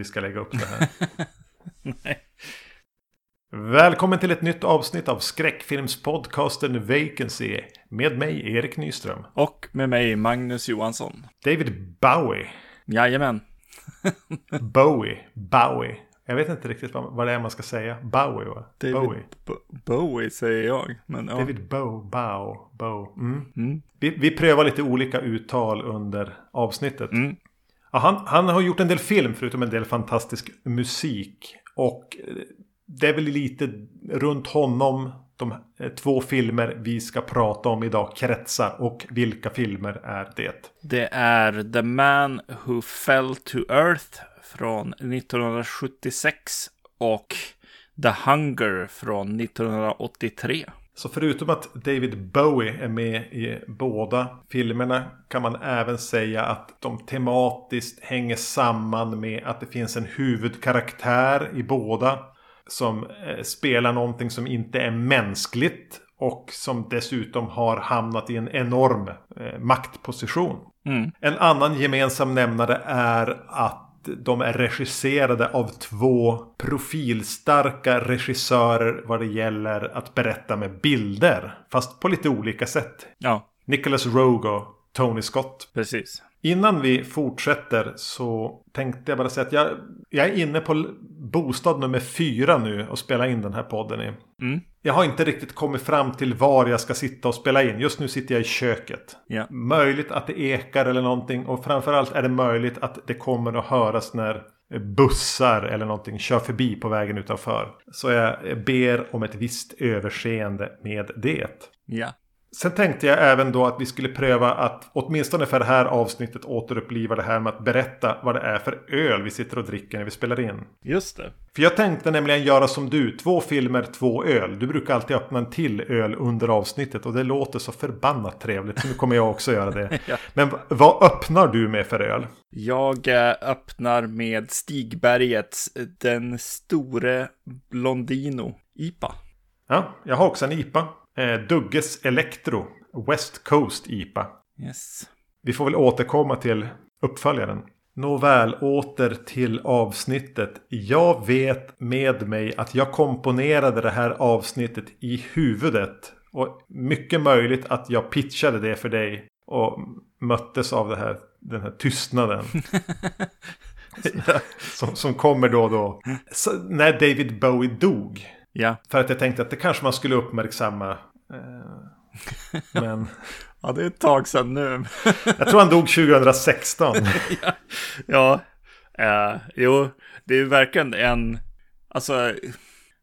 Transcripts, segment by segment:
vi ska lägga upp det här. Välkommen till ett nytt avsnitt av skräckfilmspodcasten Vacancy med mig Erik Nyström. Och med mig Magnus Johansson. David Bowie. Jajamän. Bowie. Bowie. Jag vet inte riktigt vad, vad det är man ska säga. Bowie va? David Bowie. Bo- Bowie säger jag. Men ja. David Bow, Bow, Bow. Mm. Mm. Vi, vi prövar lite olika uttal under avsnittet. Mm. Ja, han, han har gjort en del film förutom en del fantastisk musik. Och eh, det är väl lite runt honom de eh, två filmer vi ska prata om idag kretsar. Och vilka filmer är det? Det är The Man Who Fell to Earth från 1976 och The Hunger från 1983. Så förutom att David Bowie är med i båda filmerna kan man även säga att de tematiskt hänger samman med att det finns en huvudkaraktär i båda. Som eh, spelar någonting som inte är mänskligt och som dessutom har hamnat i en enorm eh, maktposition. Mm. En annan gemensam nämnare är att de är regisserade av två profilstarka regissörer vad det gäller att berätta med bilder. Fast på lite olika sätt. Ja, Nicholas Rogue och Tony Scott. precis. Innan vi fortsätter så tänkte jag bara säga att jag, jag är inne på bostad nummer fyra nu och spelar in den här podden i. Mm. Jag har inte riktigt kommit fram till var jag ska sitta och spela in. Just nu sitter jag i köket. Ja. Möjligt att det ekar eller någonting. Och framförallt är det möjligt att det kommer att höras när bussar eller någonting kör förbi på vägen utanför. Så jag ber om ett visst överseende med det. Ja. Sen tänkte jag även då att vi skulle pröva att åtminstone för det här avsnittet återuppliva det här med att berätta vad det är för öl vi sitter och dricker när vi spelar in. Just det. För jag tänkte nämligen göra som du, två filmer, två öl. Du brukar alltid öppna en till öl under avsnittet och det låter så förbannat trevligt. Så nu kommer jag också göra det. Ja. Men vad öppnar du med för öl? Jag eh, öppnar med Stigbergets eh, Den store Blondino IPA. Ja, jag har också en IPA. Eh, Dugges Electro West Coast IPA. Yes. Vi får väl återkomma till uppföljaren. Nåväl, åter till avsnittet. Jag vet med mig att jag komponerade det här avsnittet i huvudet. Och mycket möjligt att jag pitchade det för dig. Och möttes av det här, den här tystnaden. som, som kommer då och då. Så, när David Bowie dog. Ja. För att jag tänkte att det kanske man skulle uppmärksamma. Eh, men ja, det är ett tag sedan nu. jag tror han dog 2016. Ja, eh, jo, det är verkligen en, alltså,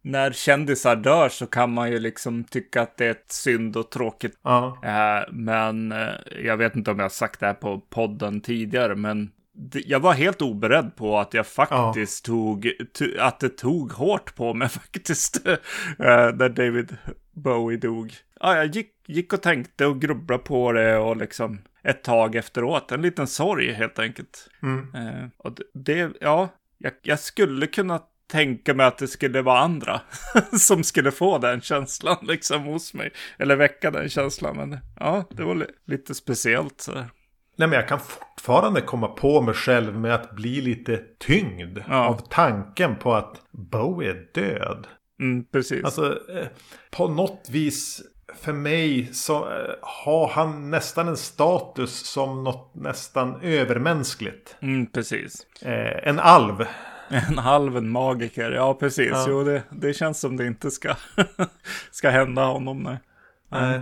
när kändisar dör så kan man ju liksom tycka att det är ett synd och tråkigt. Ja. Eh, men eh, jag vet inte om jag har sagt det här på podden tidigare, men jag var helt oberedd på att jag faktiskt tog, to, att det tog hårt på mig faktiskt, eh, när David Bowie dog. Ja, jag gick, gick och tänkte och grubblade på det och liksom ett tag efteråt, en liten sorg helt enkelt. Mm. Eh, och det- det, ja, jag, jag skulle kunna tänka mig att det skulle vara andra som skulle få den känslan liksom hos mig. Eller väcka den känslan. Men ja, det var li- lite speciellt sådär. Nej men jag kan fortfarande komma på mig själv med att bli lite tyngd Ja. av tanken på att Bowie är död. Mm, precis. Alltså eh, på något vis för mig så eh, har han nästan en status som något nästan övermänskligt. Mm, precis. Eh, en alv. En halv en magiker, ja precis. Ja. Jo, det, det känns som det inte ska, ska hända honom. Nej. Nej,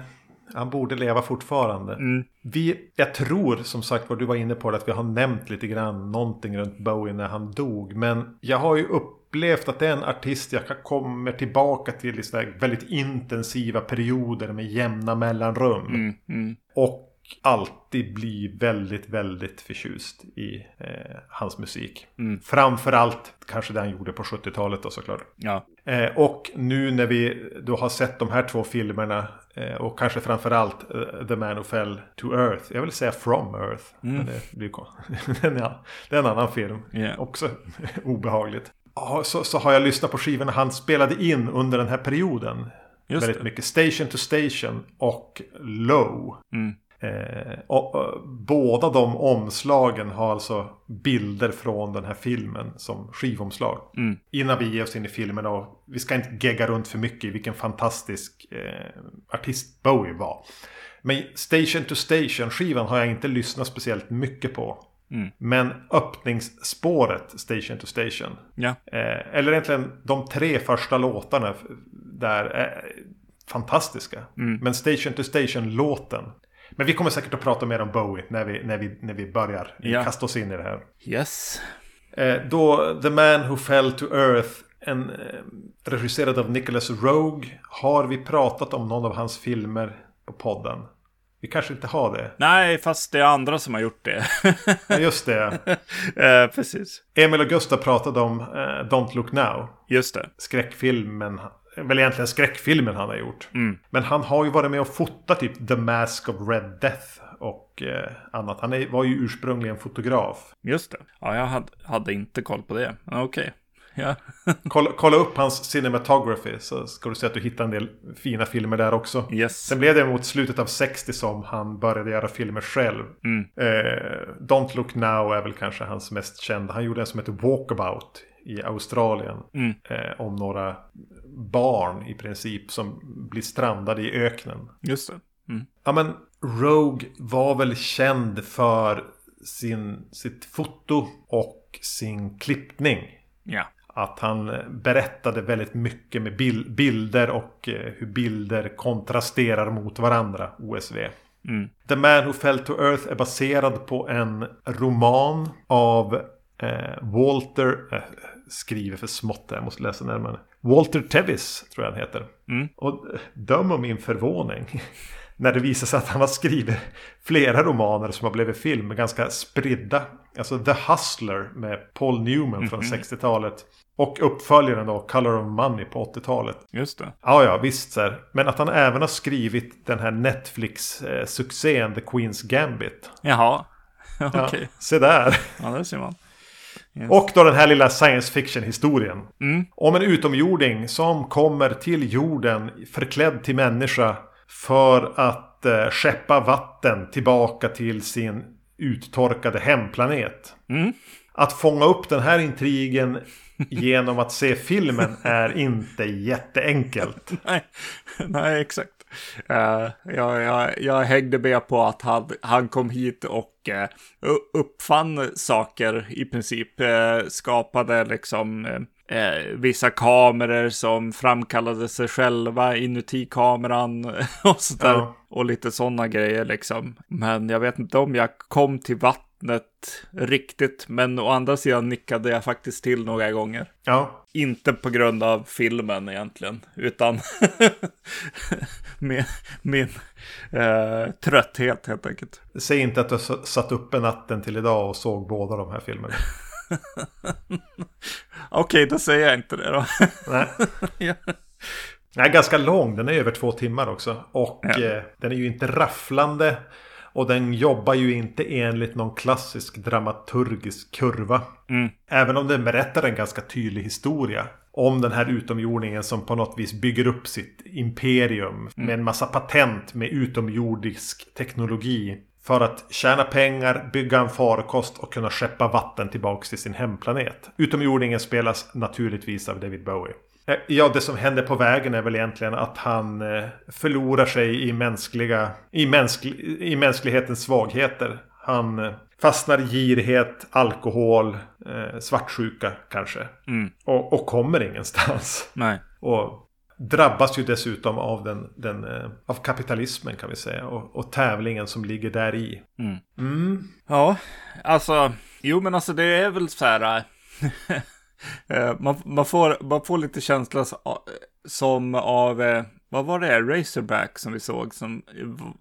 han borde leva fortfarande. Mm. Vi, jag tror som sagt vad du var inne på det, att vi har nämnt lite grann någonting runt Bowie när han dog. Men jag har ju upplevt att det är en artist jag kommer tillbaka till i väldigt intensiva perioder med jämna mellanrum. Mm, mm. Och alltid bli väldigt, väldigt förtjust i eh, hans musik. Mm. Framförallt kanske det han gjorde på 70-talet då såklart. Ja. Eh, och nu när vi då har sett de här två filmerna och kanske framförallt uh, The Man Who Fell to Earth. Jag vill säga From Earth. Mm. Men det, blir det är en annan film. Yeah. Också obehagligt. Så, så har jag lyssnat på skivorna han spelade in under den här perioden. Just väldigt det. mycket. Station to Station och Low. Mm. Eh, och, och, båda de omslagen har alltså bilder från den här filmen som skivomslag. Mm. Innan vi ger oss in i filmen och vi ska inte gegga runt för mycket i vilken fantastisk eh, artist Bowie var. Men Station to Station skivan har jag inte lyssnat speciellt mycket på. Mm. Men öppningsspåret Station to Station. Ja. Eh, eller egentligen de tre första låtarna där är fantastiska. Mm. Men Station to Station-låten. Men vi kommer säkert att prata mer om Bowie när vi, när vi, när vi börjar ja. kasta oss in i det här. Yes. Eh, då The Man Who Fell to Earth. En, eh, regisserad av Nicholas Rogue. Har vi pratat om någon av hans filmer på podden? Vi kanske inte har det. Nej, fast det är andra som har gjort det. ja, just det. eh, precis. Emil och Gustav pratade om eh, Don't Look Now. Just det. Skräckfilmen. Väl egentligen skräckfilmen han har gjort. Mm. Men han har ju varit med och fotat typ The Mask of Red Death. Och eh, annat. Han är, var ju ursprungligen fotograf. Just det. Ja, jag hade, hade inte koll på det. Okej. Okay. Ja. kolla, kolla, upp hans cinematography så ska du se att du hittar en del fina filmer där också. Yes. Sen blev det mot slutet av 60 som han började göra filmer själv. Mm. Eh, Don't Look Now är väl kanske hans mest kända. Han gjorde en som heter Walkabout i Australien. Mm. Eh, om några barn i princip som blir strandade i öknen. Just det. Mm. Ja men Rogue var väl känd för sin, sitt foto och sin klippning. Ja. Att han berättade väldigt mycket med bilder och eh, hur bilder kontrasterar mot varandra, OSV. Mm. The Man Who Fell to Earth är baserad på en roman av eh, Walter... Eh, skriver för smått jag måste läsa närmare. Walter Tevis tror jag han heter. Mm. Och döm om min förvåning. när det visar sig att han har skrivit flera romaner som har blivit film, ganska spridda. Alltså The Hustler med Paul Newman mm -hmm. från 60-talet. Mhm. Och uppföljaren då, Color of Money på 80-talet. Just det. Ja, ja, visst så här. Men att han även har skrivit den här Netflix-succén The Queen's Gambit. Jaha, okej. Okay. Ja, se där. Ja, det ser man. Yes. Och då den här lilla science fiction-historien. Mm. Om en utomjording som kommer till jorden förklädd till människa för att eh, skeppa vatten tillbaka till sin uttorkade hemplanet. Mm. Att fånga upp den här intrigen genom att se filmen är inte jätteenkelt. nej, nej, exakt. Uh, jag, jag, jag hängde med på att han, han kom hit och uh, uppfann saker i princip. Uh, skapade liksom eh, vissa kameror som framkallade sig själva inuti kameran och sådär. Ja. Och lite sådana grejer liksom. Men jag vet inte om jag kom till vattnet riktigt. Men å andra sidan nickade jag faktiskt till några gånger. Ja. Inte på grund av filmen egentligen, utan min, min eh, trötthet helt enkelt. Säg inte att du satt uppe natten till idag och såg båda de här filmerna. Okej, okay, då säger jag inte det då. Nej. ja. Är ganska lång, den är över två timmar också. Och ja. eh, den är ju inte rafflande. Och den jobbar ju inte enligt någon klassisk dramaturgisk kurva. Mm. Även om den berättar en ganska tydlig historia. Om den här utomjordingen som på något vis bygger upp sitt imperium. Mm. Med en massa patent med utomjordisk teknologi. För att tjäna pengar, bygga en farkost och kunna skeppa vatten tillbaks till sin hemplanet. Utomjordingen spelas naturligtvis av David Bowie. Eh, ja, det som händer på vägen är väl egentligen att han eh, förlorar sig i, mänskliga, i, mänskli, i mänsklighetens svagheter. Han eh, fastnar i girighet, alkohol, svartsjuka kanske. Mm. Och, och kommer ingenstans. Nej. Och drabbas ju dessutom av, den, den, av kapitalismen kan vi säga. Och, och tävlingen som ligger där i. Mm. Mm. Ja, alltså, jo men alltså det är väl så här. Eh, man, man, får, man får lite känsla som av, eh, vad var det, Razorback som vi såg som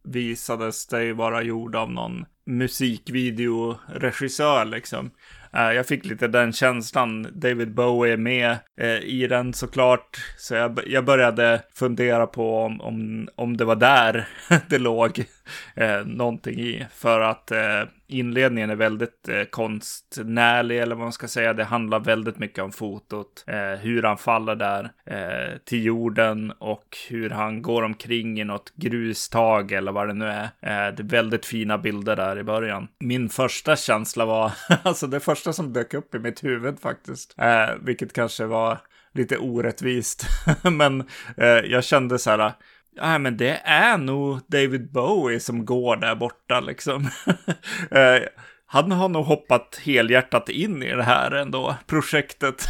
visades sig vara gjord av någon musikvideoregissör liksom. Eh, jag fick lite den känslan. David Bowie är med i den såklart. Så jag, jag började fundera på om, om, om det var där det låg Eh, någonting i. För att eh, inledningen är väldigt eh, konstnärlig, eller vad man ska säga. Det handlar väldigt mycket om fotot, eh, hur han faller där eh, till jorden och hur han går omkring i något grustag eller vad det nu är. Eh, det är väldigt fina bilder där i början. Min första känsla var, alltså det första som dök upp i mitt huvud faktiskt, eh, vilket kanske var lite orättvist, men eh, jag kände så här, Nej, men det är nog David Bowie som går där borta liksom. Eh, han har nog hoppat helhjärtat in i det här ändå, projektet.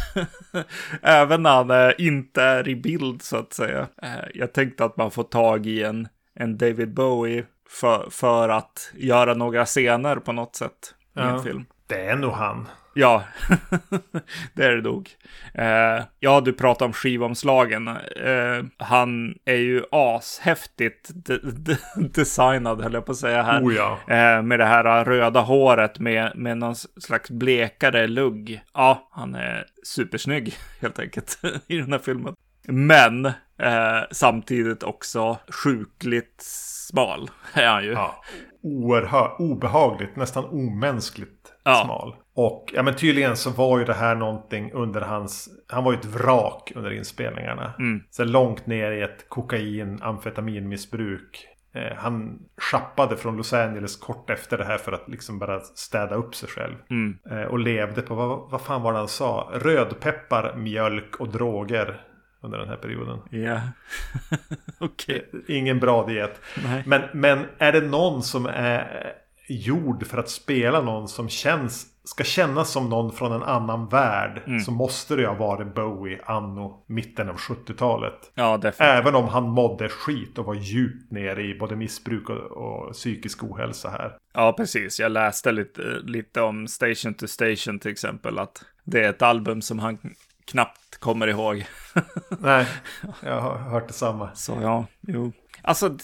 Även när han inte är i bild så att säga. Eh, jag tänkte att man får tag i en, en David Bowie för, för att göra några scener på något sätt i ja, en film. Det är nog han. Ja, det är det nog. Uh, ja, du pratar om skivomslagen. Uh, han är ju ashäftigt de de designad, höll jag på att säga här. Oh, ja. uh, med det här röda håret med, med någon slags blekare lugg. Ja, han är supersnygg helt enkelt i den här filmen. Men samtidigt också sjukligt smal är han ju. Ja, oerhört obehagligt, nästan omänskligt ja. smal. Och ja, men tydligen så var ju det här någonting under hans... Han var ju ett vrak under inspelningarna. Mm. Så långt ner i ett kokain, amfetaminmissbruk. Eh, han schappade från Los Angeles kort efter det här för att liksom bara städa upp sig själv. Mm. Eh, och levde på, vad, vad fan var det han sa? Rödpeppar, mjölk och droger under den här perioden. Ja, yeah. okej. Okay. Ingen bra diet. Men, men är det någon som är gjord för att spela någon som känns ska kännas som någon från en annan värld mm. så måste det ha varit Bowie anno mitten av 70-talet. Ja, definitivt. Även om han mådde skit och var djupt nere i både missbruk och, och psykisk ohälsa här. Ja, precis. Jag läste lite, lite om Station to Station till exempel. Att det är ett album som han knappt kommer ihåg. Nej, jag har hört detsamma. Så ja, jo. Alltså,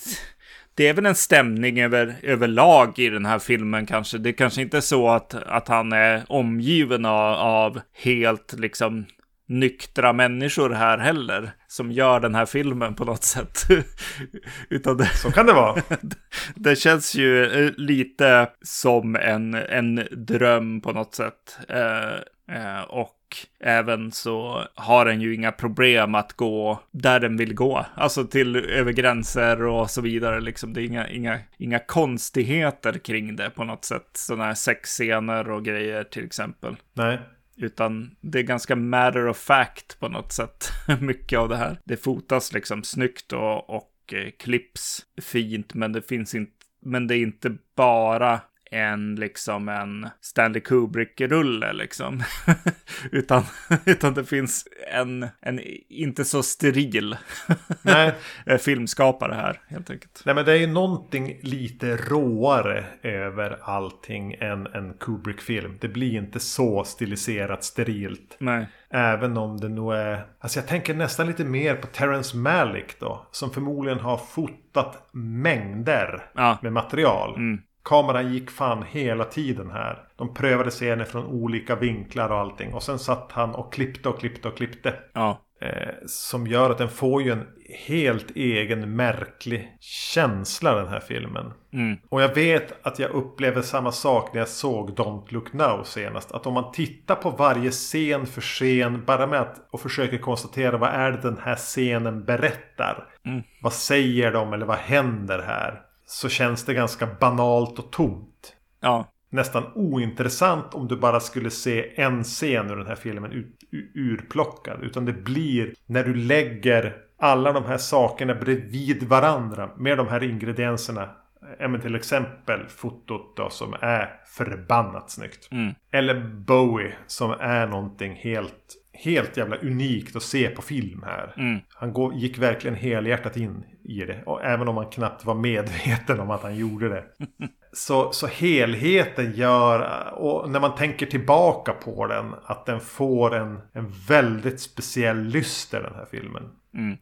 det är väl en stämning över, överlag i den här filmen kanske. Det är kanske inte är så att, att han är omgiven av, av helt liksom nyktra människor här heller som gör den här filmen på något sätt. Utan det, så kan det vara. det känns ju eh, lite som en, en dröm på något sätt. Eh, eh, och även så har den ju inga problem att gå där den vill gå. Alltså till över gränser och så vidare. Liksom det är inga, inga, inga konstigheter kring det på något sätt. Sådana här sexscener och grejer till exempel. Nej. Utan det är ganska matter of fact på något sätt. Mycket av det här. Det fotas liksom snyggt och, och eh, klipps fint. Men det finns inte men det är inte bara en liksom en Stanley Kubrick-rulle liksom. utan, utan det finns en, en inte så steril Nej. filmskapare här helt enkelt. Nej men det är ju någonting lite råare över allting än en Kubrick-film. Det blir inte så stiliserat sterilt. Nej. Även om det nog är... Alltså jag tänker nästan lite mer på Terrence Malick då. Som förmodligen har fotat mängder ja. med material. Mm. Kameran gick fan hela tiden här. De prövade scener från olika vinklar och allting. Och sen satt han och klippte och klippte och klippte. Ja. Eh, som gör att den får ju en helt egen märklig känsla den här filmen. Mm. Och jag vet att jag upplever samma sak när jag såg Don't Look Now senast. Att om man tittar på varje scen för scen bara med att och försöker konstatera vad är det den här scenen berättar. Mm. Vad säger de eller vad händer här? Så känns det ganska banalt och tomt. Ja. Nästan ointressant om du bara skulle se en scen ur den här filmen ut, urplockad. Utan det blir när du lägger alla de här sakerna bredvid varandra med de här ingredienserna. Även till exempel fotot då som är förbannat snyggt. Mm. Eller Bowie som är någonting helt helt jävla unikt att se på film här. Mm. Han går, gick verkligen helhjärtat in i det. Och även om han knappt var medveten om att han gjorde det. så, så helheten gör, och när man tänker tillbaka på den, att den får en, en väldigt speciell lyster den här filmen. Mm.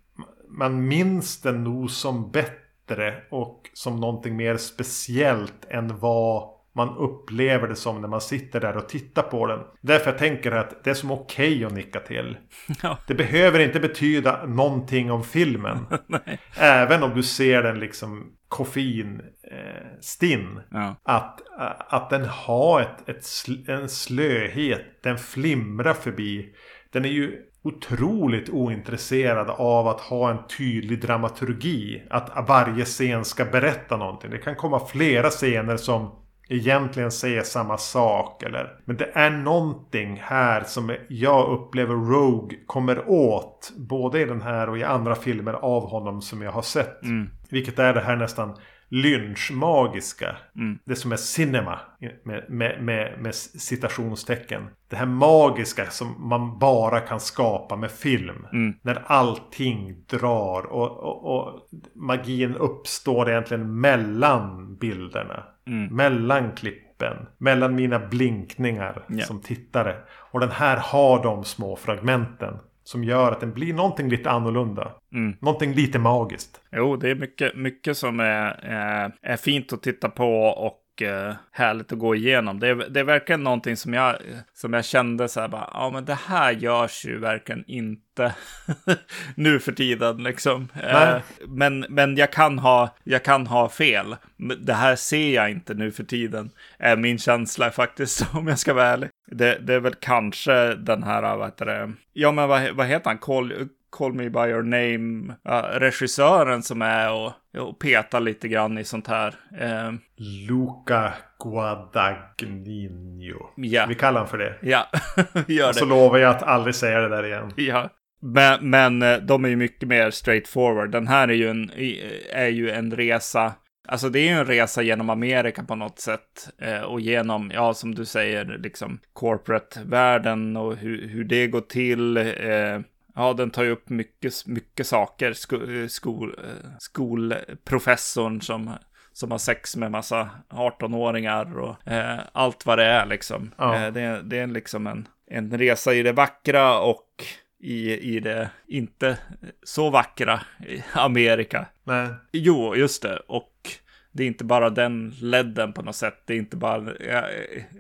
man minns den nog som bättre och som någonting mer speciellt än vad man upplever det som när man sitter där och tittar på den. Därför jag tänker att det är som okej okay att nicka till. Ja. Det behöver inte betyda någonting om filmen. Även om du ser den liksom koffein eh. Ja. Att, att den har ett, ett, en slöhet. Den flimrar förbi. Den är ju otroligt ointresserad av att ha en tydlig dramaturgi. Att varje scen ska berätta någonting. Det kan komma flera scener som egentligen säger samma sak. Eller, men det är någonting här som jag upplever Rogue kommer åt. Både i den här och i andra filmer av honom som jag har sett. Mm. Vilket är det här nästan lynchmagiska. Mm. Det som är cinema. Med, med, med, med, citationstecken. Det här magiska som man bara kan skapa med film. Mm. När allting drar och, och, och, magin uppstår egentligen mellan bilderna. Mm. Mellan klippen. Mellan mina blinkningar yeah. som tittare. Och den här har de små fragmenten. Som gör att den blir någonting lite annorlunda. Mm. Någonting lite magiskt. Jo, det är mycket, mycket som är, är, är fint att titta på och eh, härligt att gå igenom. Det är, det är verkligen någonting som jag, som jag kände så här bara, ja men det här görs ju verkligen inte nu för tiden liksom. Eh, men, men jag kan ha, jag kan ha fel. Det här ser jag inte nu för tiden, är min känsla faktiskt, om jag ska vara ärlig. Det, det är väl kanske den här, vad heter det, ja men vad, vad heter han, Call, Call Me By Your Name, uh, regissören som är och, och petar lite grann i sånt här. Uh, Luca Guadagnino. Ja. Vi kallar honom för det. Ja, vi gör det. Så lovar jag att aldrig säga det där igen. Ja. Men, men eh, de är ju mycket mer straightforward. Den här är ju en, är ju en resa Alltså det är ju en resa genom Amerika på något sätt. Eh, och genom, ja som du säger, liksom corporate-världen och hur, hur det går till. Eh, Ja, den tar ju upp mycket, mycket saker. Sko, skol, skolprofessorn som, som har sex med massa 18-åringar och eh, allt vad det är liksom. Ja. Eh, det, det är liksom en, en resa i det vackra och i, i det inte så vackra Amerika. Nej. Jo, just det. Och det är inte bara den ledden på något sätt. Det är inte bara, jag,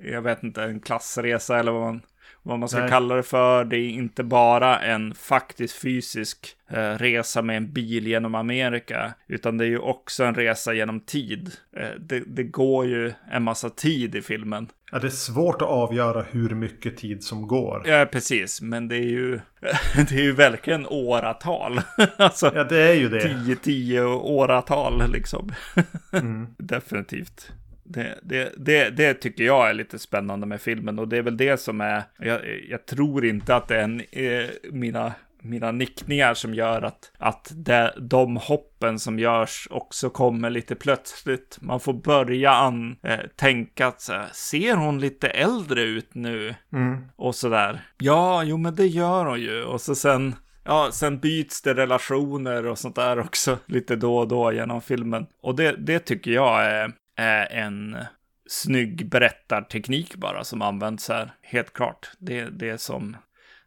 jag vet inte, en klassresa eller vad man vad man ska Nej. kalla det för. Det är inte bara en faktisk fysisk eh, resa med en bil genom Amerika, utan det är ju också en resa genom tid. Eh, det, det, går ju en massa tid i filmen. Ja, det är svårt att avgöra hur mycket tid som går. Ja, precis, men det är ju, det är ju verkligen åratal. alltså, ja, det är ju det. Tio, tio åratal liksom. Mm. Definitivt. Det, det, det, det, tycker jag är lite spännande med filmen och det är väl det som är, jag, jag tror inte att det är en, eh, mina, mina nickningar som gör att, att det, de hoppen som görs också kommer lite plötsligt. Man får börja an, eh, tänka att så här, ser hon lite äldre ut nu? Mm. Och sådär. Ja, jo men det gör hon ju. Och så sen Ja, sen byts det relationer och sånt där också lite då och då genom filmen. Och det, det tycker jag är, är en snygg berättarteknik bara som används här. Helt klart. Det, det är som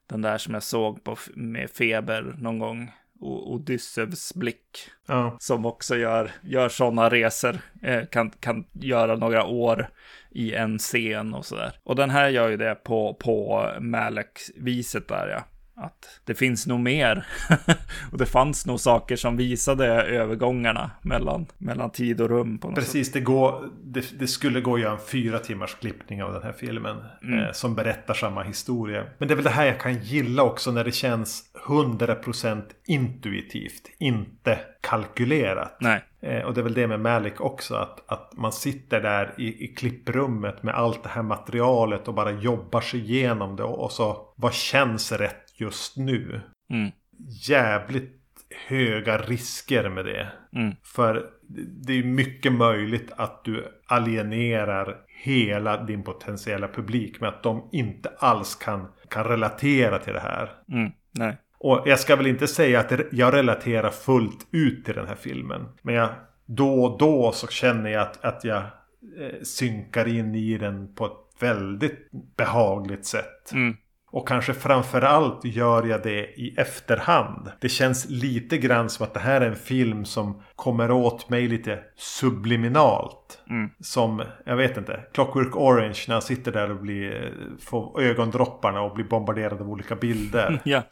den där som jag såg på, med feber någon gång. Odysseus blick. Ja. Som också gör, gör sådana resor. Eh, kan, kan göra några år i en scen och sådär. Och den här gör ju det på, på Malek-viset där ja att det finns nog mer. och det fanns nog saker som visade övergångarna mellan, mellan tid och rum. På något Precis, sätt. Det, går, det, det, skulle gå att göra en fyra timmars klippning av den här filmen. Mm. Eh, som berättar samma historia. Men det är väl det här jag kan gilla också när det känns 100% intuitivt. Inte kalkylerat. Nej. Eh, och det är väl det med Malik också. Att, att man sitter där i, i klipprummet med allt det här materialet och bara jobbar sig igenom det. Och, och så vad känns rätt just nu. Mm. Jävligt höga risker med det. Mm. För det är mycket möjligt att du alienerar hela din potentiella publik med att de inte alls kan, kan relatera till det här. Mm. Nej. Och jag ska väl inte säga att jag relaterar fullt ut till den här filmen. Men jag, då och då så känner jag att, att jag eh, synkar in i den på ett väldigt behagligt sätt. Mm. Och kanske framförallt gör jag det i efterhand. Det känns lite grann som att det här är en film som kommer åt mig lite subliminalt. Mm. Som, jag vet inte, Clockwork Orange när han sitter där och blir, får ögondropparna och blir bombarderad av olika bilder. Ja.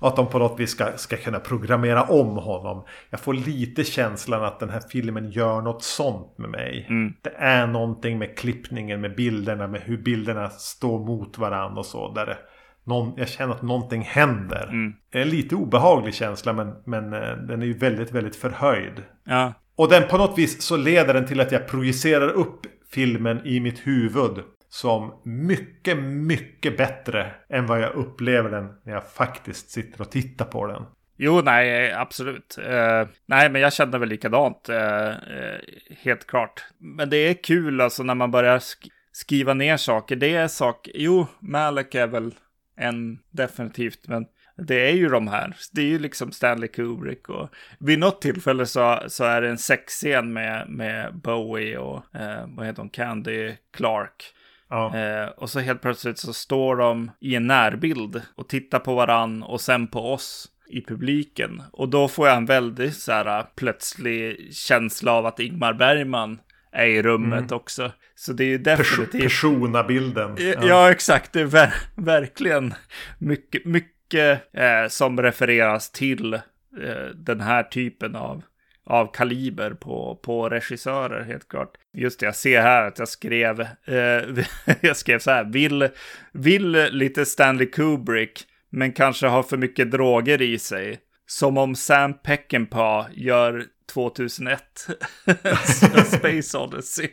Att de på något vis ska, ska kunna programmera om honom. Jag får lite känslan att den här filmen gör något sånt med mig. Mm. Det är någonting med klippningen, med bilderna, med hur bilderna står mot varandra och så. Där det, någon, jag känner att någonting händer. Mm. Det är en lite obehaglig känsla men, men eh, den är ju väldigt, väldigt förhöjd. Ja. Och den på något vis så leder den till att jag projicerar upp filmen i mitt huvud. Som mycket, mycket bättre än vad jag upplever den när jag faktiskt sitter och tittar på den. Jo, nej, absolut. Eh, nej, men jag kände väl likadant. eh, eh, helt klart. Men det är kul alltså när man börjar sk skriva ner saker. Det är saker. Jo, Malek är väl en definitivt, men det är ju de här. Det är ju liksom Stanley Kubrick och vid något tillfälle så, så är det en sexscen med, med Bowie och eh, vad heter hon, Candy Clark. Ja. Eh, och så helt plötsligt så står de i en närbild och tittar på varann och sen på oss i publiken. Och då får jag en väldigt så här plötslig känsla av att Ingmar Bergman är i rummet också. Så det är ju definitivt... personabilden. Ja. exakt. Det är ver verkligen mycket, mycket eh, som refereras till eh, den här typen av, av kaliber på, på regissörer, helt klart. Just det, jag ser här att jag skrev, eh, jag skrev så här, vill, vill lite Stanley Kubrick, men kanske har för mycket droger i sig. Som om Sam Peckinpah gör 2001 Space Odyssey.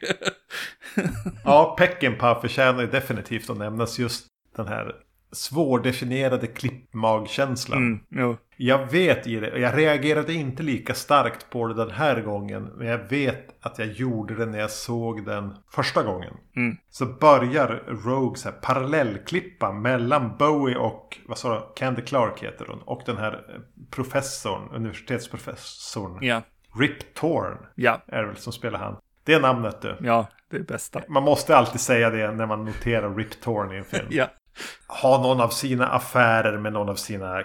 Ja, Peckinpah förtjänar ju definitivt att nämnas just den här svårdefinierade klippmagkänslan. Mm. Jag vet i det, jag reagerade inte lika starkt på det den här gången. Men jag vet att jag gjorde det när jag såg den första gången. Mm. Så börjar Rogue så här parallellklippa mellan Bowie och, vad sa du, Candy Clark heter hon. Och den här professorn, universitetsprofessorn. Ja, Rip Torn ja, är det väl som spelar han. Det är namnet du. ja, det är bästa. Man måste alltid säga det när man noterar Rip Torn i en film. Ja, Ha någon av sina affärer med någon av sina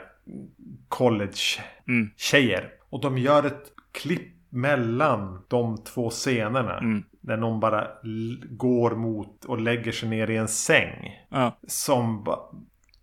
college-tjejer. Och de gör ett klipp mellan de två scenerna. När någon bara går mot och lägger sig ner i en säng. ja, Som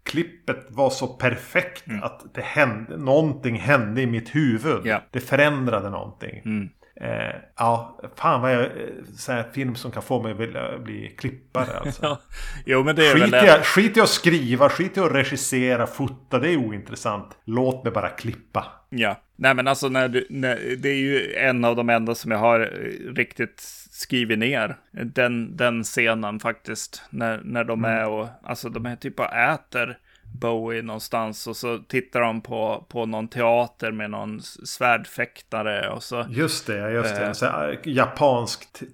Klippet var så perfekt att det hände, någonting hände i mitt huvud. Ja. Det förändrade någonting. Eh, ja, fan vad jag... eh, Så här film som kan få mig att vilja bli klippare alltså. ja. Jo, men det är Skit väl... att- skit i att skriva, skit i att regissera, fota. Det är ointressant. Låt mig bara klippa. Ja, nej men alltså när du, när, det är ju en av de enda som jag har eh, riktigt skrivit ner. Den, den scenen faktiskt. När, när de är och, alltså de är typ och äter Bowie någonstans och så tittar de på, på någon teater med någon svärdfäktare och så. Just det, just det. Eh. Så här, japanskt te-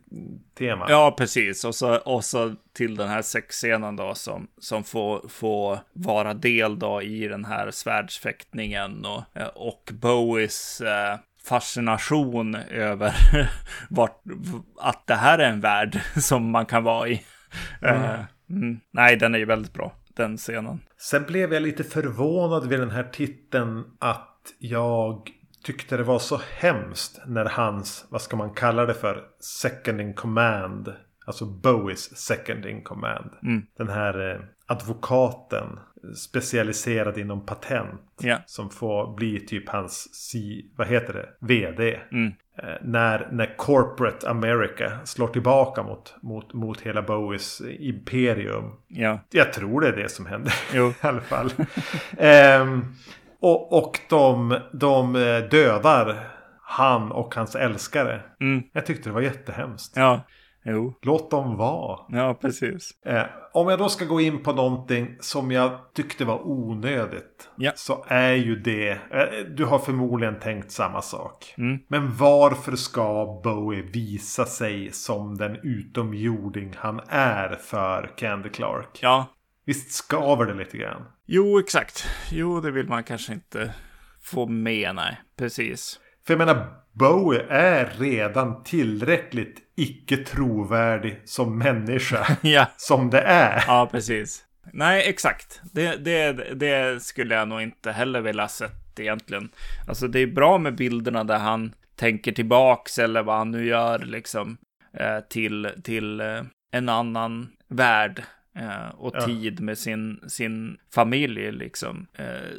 tema. Ja, precis. Och så, och så till den här sexscenen då som, som får, får vara del då i den här svärdsfäktningen och, och Bowies eh, fascination över vart, att det här är en värld som man kan vara i. Mm. Nej, den är ju väldigt bra, den scenen. Sen blev jag lite förvånad vid den här titeln att jag tyckte det var så hemskt när hans, vad ska man kalla det för, second in command. Alltså Bowies second in command. Den här eh, advokaten specialiserad inom patent. Ja. Som får bli typ hans, si, vad heter det, vd. Mm. Eh, när, när corporate America slår tillbaka mot, mot, mot hela Bowies imperium. Ja, Jag tror det är det som händer Jo. i alla fall. Ehm, och och de, de eh, dödar han och hans älskare. Mm. Jag tyckte det var jättehemskt. ja, jo, Låt dem vara. ja, precis. Eh, om jag då ska gå in på någonting som jag tyckte var onödigt. Ja. Så är ju det. Eh, du har förmodligen tänkt samma sak. Mm. Men varför ska Bowie visa sig som den utomjording han är för Candy Clark? Ja, Visst skaver det lite grann? jo, exakt. Jo, det vill man kanske inte få med, nej, precis. För jag menar, Bowie är redan tillräckligt icke trovärdig som människa. Ja, som det är. ja, precis. Nej, exakt. Det, det, det skulle jag nog inte heller vilja sett egentligen. Alltså det är bra med bilderna där han tänker tillbaks eller vad han nu gör liksom eh, till, till eh, en annan värld eh, och Ja. tid med sin, sin familj liksom.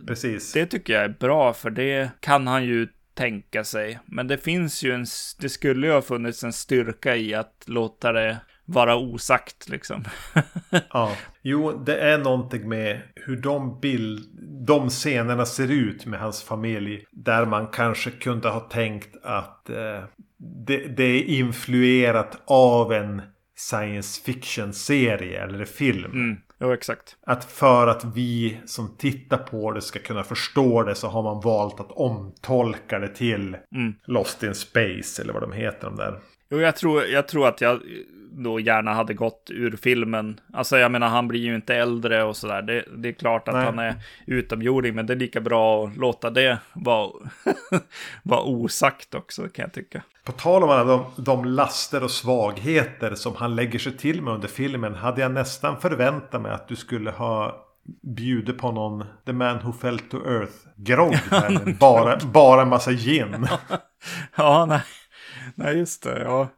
Precis. det tycker jag är bra, för det kan han ju tänka sig. Men det finns ju en, det skulle ju ha funnits en styrka i att låta det vara osagt liksom. Ja. Jo, det är någonting med hur de, bild, de scenerna ser ut med hans familj. Där man kanske kunde ha tänkt att eh, det, det är influerat av en science fiction-serie eller film. Mm, jo, exakt. Att för att vi som tittar på det ska kunna förstå det så har man valt att omtolka det till Mm. Lost in Space eller vad de heter de där. Jo, jag tror, jag tror att jag då gärna hade gått ur filmen. Alltså, jag menar, han blir ju inte äldre och sådär. Det, det är klart att Nej. han är utomjording, men det är lika bra att låta det vara, vara osagt också, kan jag tycka. På tal om alla de, de laster och svagheter som han lägger sig till med under filmen hade jag nästan förväntat mig att du skulle ha bjudit på någon The Man Who Fell to Earth grogg här med bara, bara en massa gin. Ja, nej. Nej, just det. Ja,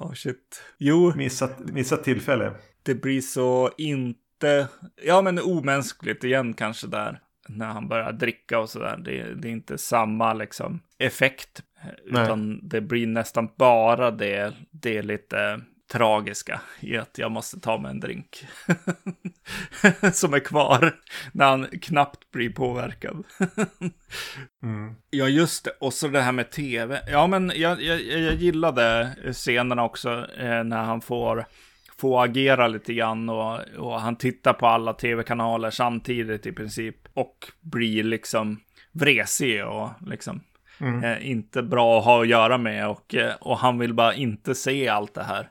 ja shit. Jo, Missat, missat tillfälle. det blir så inte, ja men omänskligt igen kanske där. När han börjar dricka och sådär. Det, det är inte samma liksom effekt. Nej. Utan det blir nästan bara det, det lite tragiska i att jag måste ta mig en drink. Som är kvar när han knappt blir påverkad. Mm. Ja, just det. Och så det här med tv. Ja, men jag, jag, jag gillade scenerna också eh, när han får, får agera lite grann och, och han tittar på alla tv-kanaler samtidigt i princip och blir liksom vresig och liksom Mm. eh, inte bra att ha att göra med och, eh, och han vill bara inte se allt det här.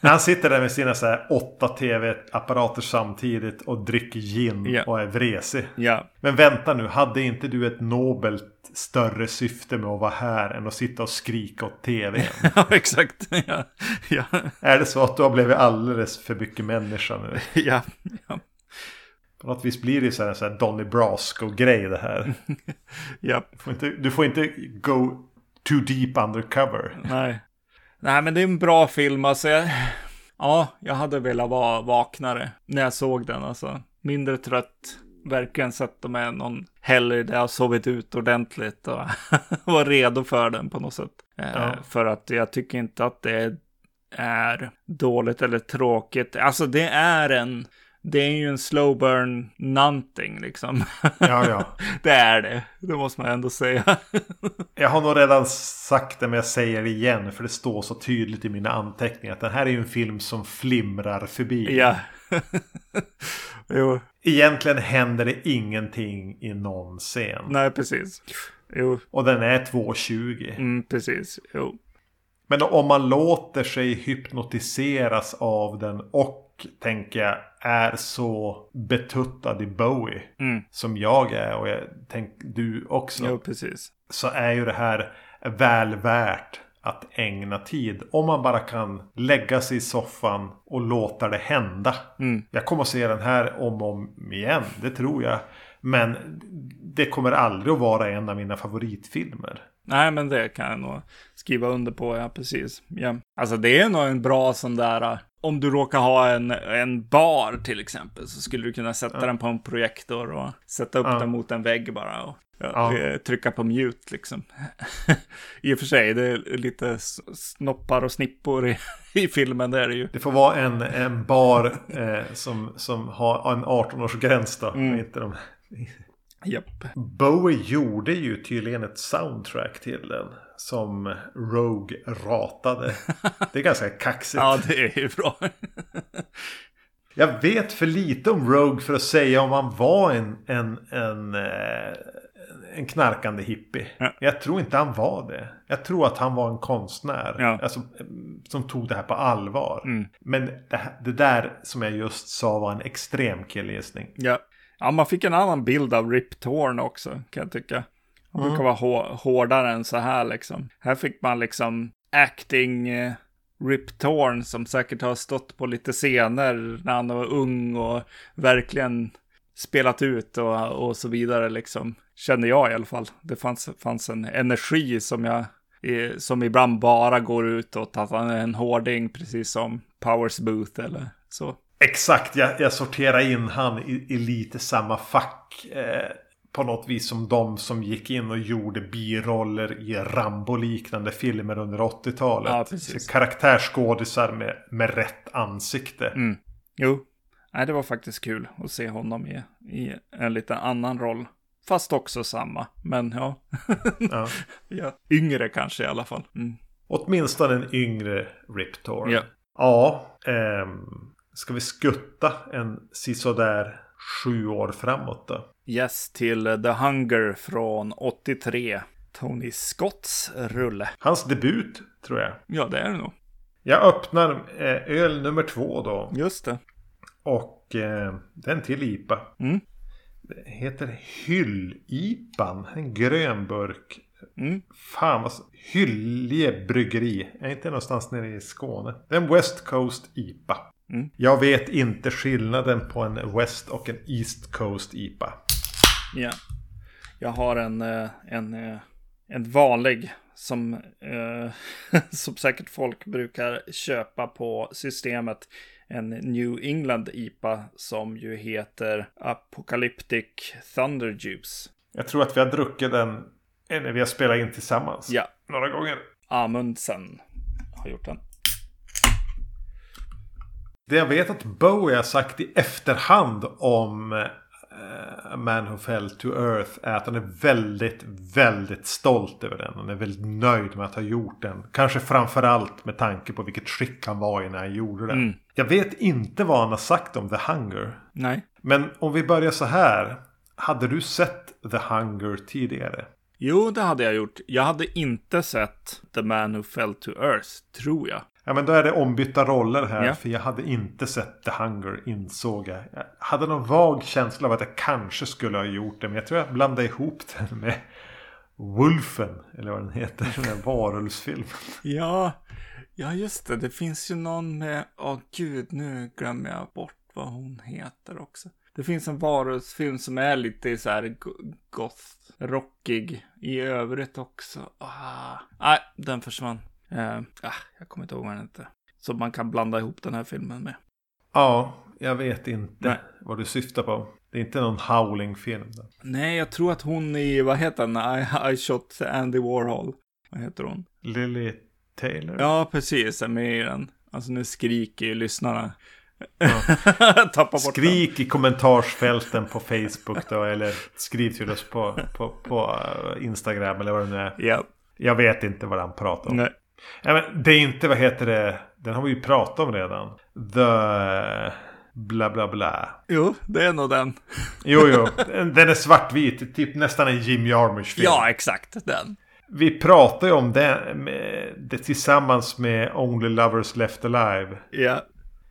När han sitter där med sina så här åtta tv-apparater samtidigt och dricker gin Ja. och är vresig. Ja, Men vänta nu, hade inte du ett nobelt större syfte med att vara här än att sitta och skrika åt tv? ja exakt. Ja, ja, är det så att du har blivit alldeles för mycket människa nu? ja, ja, På något vis blir det så här, så här Donny Brasco-grej det här. ja. Du får, inte, du får inte go too deep undercover. Nej. Nej, men det är en bra film. Alltså, jag, ja, jag hade velat vara vaknare när jag såg den. Alltså, mindre trött. Verkligen sätta mig någon helg där jag har sovit ut ordentligt och var redo för den på något sätt. Eh, Ja. För att jag tycker inte att det är dåligt eller tråkigt. Alltså, det är en... Det är ju en slow burn någonting liksom. Ja, ja. det är det. Det måste man ändå säga. Jag har nog redan sagt det men jag säger det igen för det står så tydligt i mina anteckningar att den här är ju en film som flimrar förbi. ja. jo. Egentligen händer det ingenting i någon scen. Nej, precis. Jo, Och den är 2.20. mm, precis. Jo. Men om man låter sig hypnotiseras av den och tänker jag är så betuttad i Bowie Mm. som jag är och jag tänker du också. Jo, precis. Så är ju det här väl värt att ägna tid. Om man bara kan lägga sig i soffan och låta det hända. Mm. Jag kommer att se den här om och om igen. Det tror jag. Men det kommer aldrig att vara en av mina favoritfilmer. Nej, men det kan jag nog skriva under på, ja, precis. Ja. Alltså, det är nog en bra sån där... Om du råkar ha en, en bar till exempel så skulle du kunna sätta den på en projektor och sätta upp Ja. den mot en vägg bara och ja, Ja. eh, trycka på mute liksom. I och för sig, det är lite snoppar och snippor i, i filmen, det är det ju. Det får vara en, en bar eh, som, som har en 18-årsgräns då. Mm. Inte de... Japp. Bowie gjorde ju tydligen ett soundtrack till den. Som Rogue ratade. Det är ganska kaxigt. Ja, det är ju bra. Jag vet för lite om Rogue för att säga om han var en, en, en, eh, en knarkande hippie. Ja. Jag tror inte han var det. Jag tror att han var en konstnär. Ja. Alltså, som tog det här på allvar. Mm. Men det, det där som jag just sa var en extrem killgissning. Ja. ja, man fick en annan bild av Rip Torn också, kan jag tycka. Han brukar vara hå- hårdare än så här liksom. Här fick man liksom acting, eh, Rip Torn som säkert har stått på lite scener när han var ung och verkligen spelat ut och, och så vidare liksom. Känner jag i alla fall. Det fanns, fanns en energi som jag som ibland bara går ut åt att han är en hårding, precis som Powers Booth eller så. Exakt, jag, jag sorterar in han i, i lite samma fack. Eh, på något vis som de som gick in och gjorde biroller i Rambo-liknande filmer under 80-talet. Ja, precis. Karaktärsskådisar med, med rätt ansikte. Mm. Jo, Nej, det var faktiskt kul att se honom i, i en lite annan roll. Fast också samma, men ja. Ja. ja. Yngre kanske i alla fall. Mm. Åtminstone en yngre Rip Torn. Ja. Ja, ehm, ska vi skutta en sisådär sju år framåt då? Yes, till The Hunger från 83. Tony Scotts rulle. Hans debut, tror jag. Ja, det är det nog. Jag öppnar eh, öl nummer två då. Just det. Och eh, den till IPA. Mm. Det heter Hyll-IPAn. En grön burk. Mm. Fan vad... Hyllie bryggeri. Är inte någonstans nere i Skåne. Det är en West Coast IPA. Mm. Jag vet inte skillnaden på en West och en East Coast IPA. Ja. Jag har en, eh, en, eh, en vanlig som, eh, som säkert folk brukar köpa på systemet. En New England IPA som ju heter Apocalyptic Thunder Juice. Jag tror att vi har druckit den när vi har spelat in tillsammans. Ja, Några gånger. Amundsen har gjort den. Det jag vet att Bowie har sagt i efterhand om A Man Who Fell to Earth är att han är väldigt, väldigt stolt över den. Han är väldigt nöjd med att ha gjort den. Kanske framförallt med tanke på vilket skick han var i när han gjorde den. Mm. Jag vet inte vad han har sagt om The Hunger. Nej. Men om vi börjar så här. Hade du sett The Hunger tidigare? Jo, det hade jag gjort. Jag hade inte sett The Man Who Fell to Earth, tror jag. Ja men då är det ombytta roller här. Ja. För jag hade inte sett The Hunger insåg jag. Jag hade någon vag känsla av att jag kanske skulle ha gjort det. Men jag tror jag blandade ihop den med Wolfen. Eller vad den heter. Den där varulvsfilmen. Ja, ja just det. Det finns ju någon med, åh gud, nu glömmer jag bort vad hon heter också. Det finns en varulvsfilm som är lite så här go- goth, rockig i övrigt också. Ah. Nej, den försvann. Eh, ah, jag kommer inte ihåg vad den heter. Så man kan blanda ihop den här filmen med. Ja, jag vet inte Nej. vad du syftar på. Det är inte någon Howling-film. Då. Nej, jag tror att hon i, vad heter den? I, I shot Andy Warhol. Vad heter hon? Lily Taylor. Ja, precis, är med i den. Alltså nu skriker ju lyssnarna. Ja. Bort den. Skrik i kommentarsfälten på Facebook då. Eller skriv till oss på, på, på eh, Instagram eller vad det nu är. Ja, Jag vet inte vad han pratar om. nej. Ja, men det är inte, vad heter det? Den har vi ju pratat om redan. The... Bla bla bla. Jo, det är nog den. Jo, jo. Den är svartvit. Typ nästan en Jim Jarmusch-film. Ja, exakt den. Vi pratar ju om det, med, det tillsammans med Only Lovers Left Alive. Ja.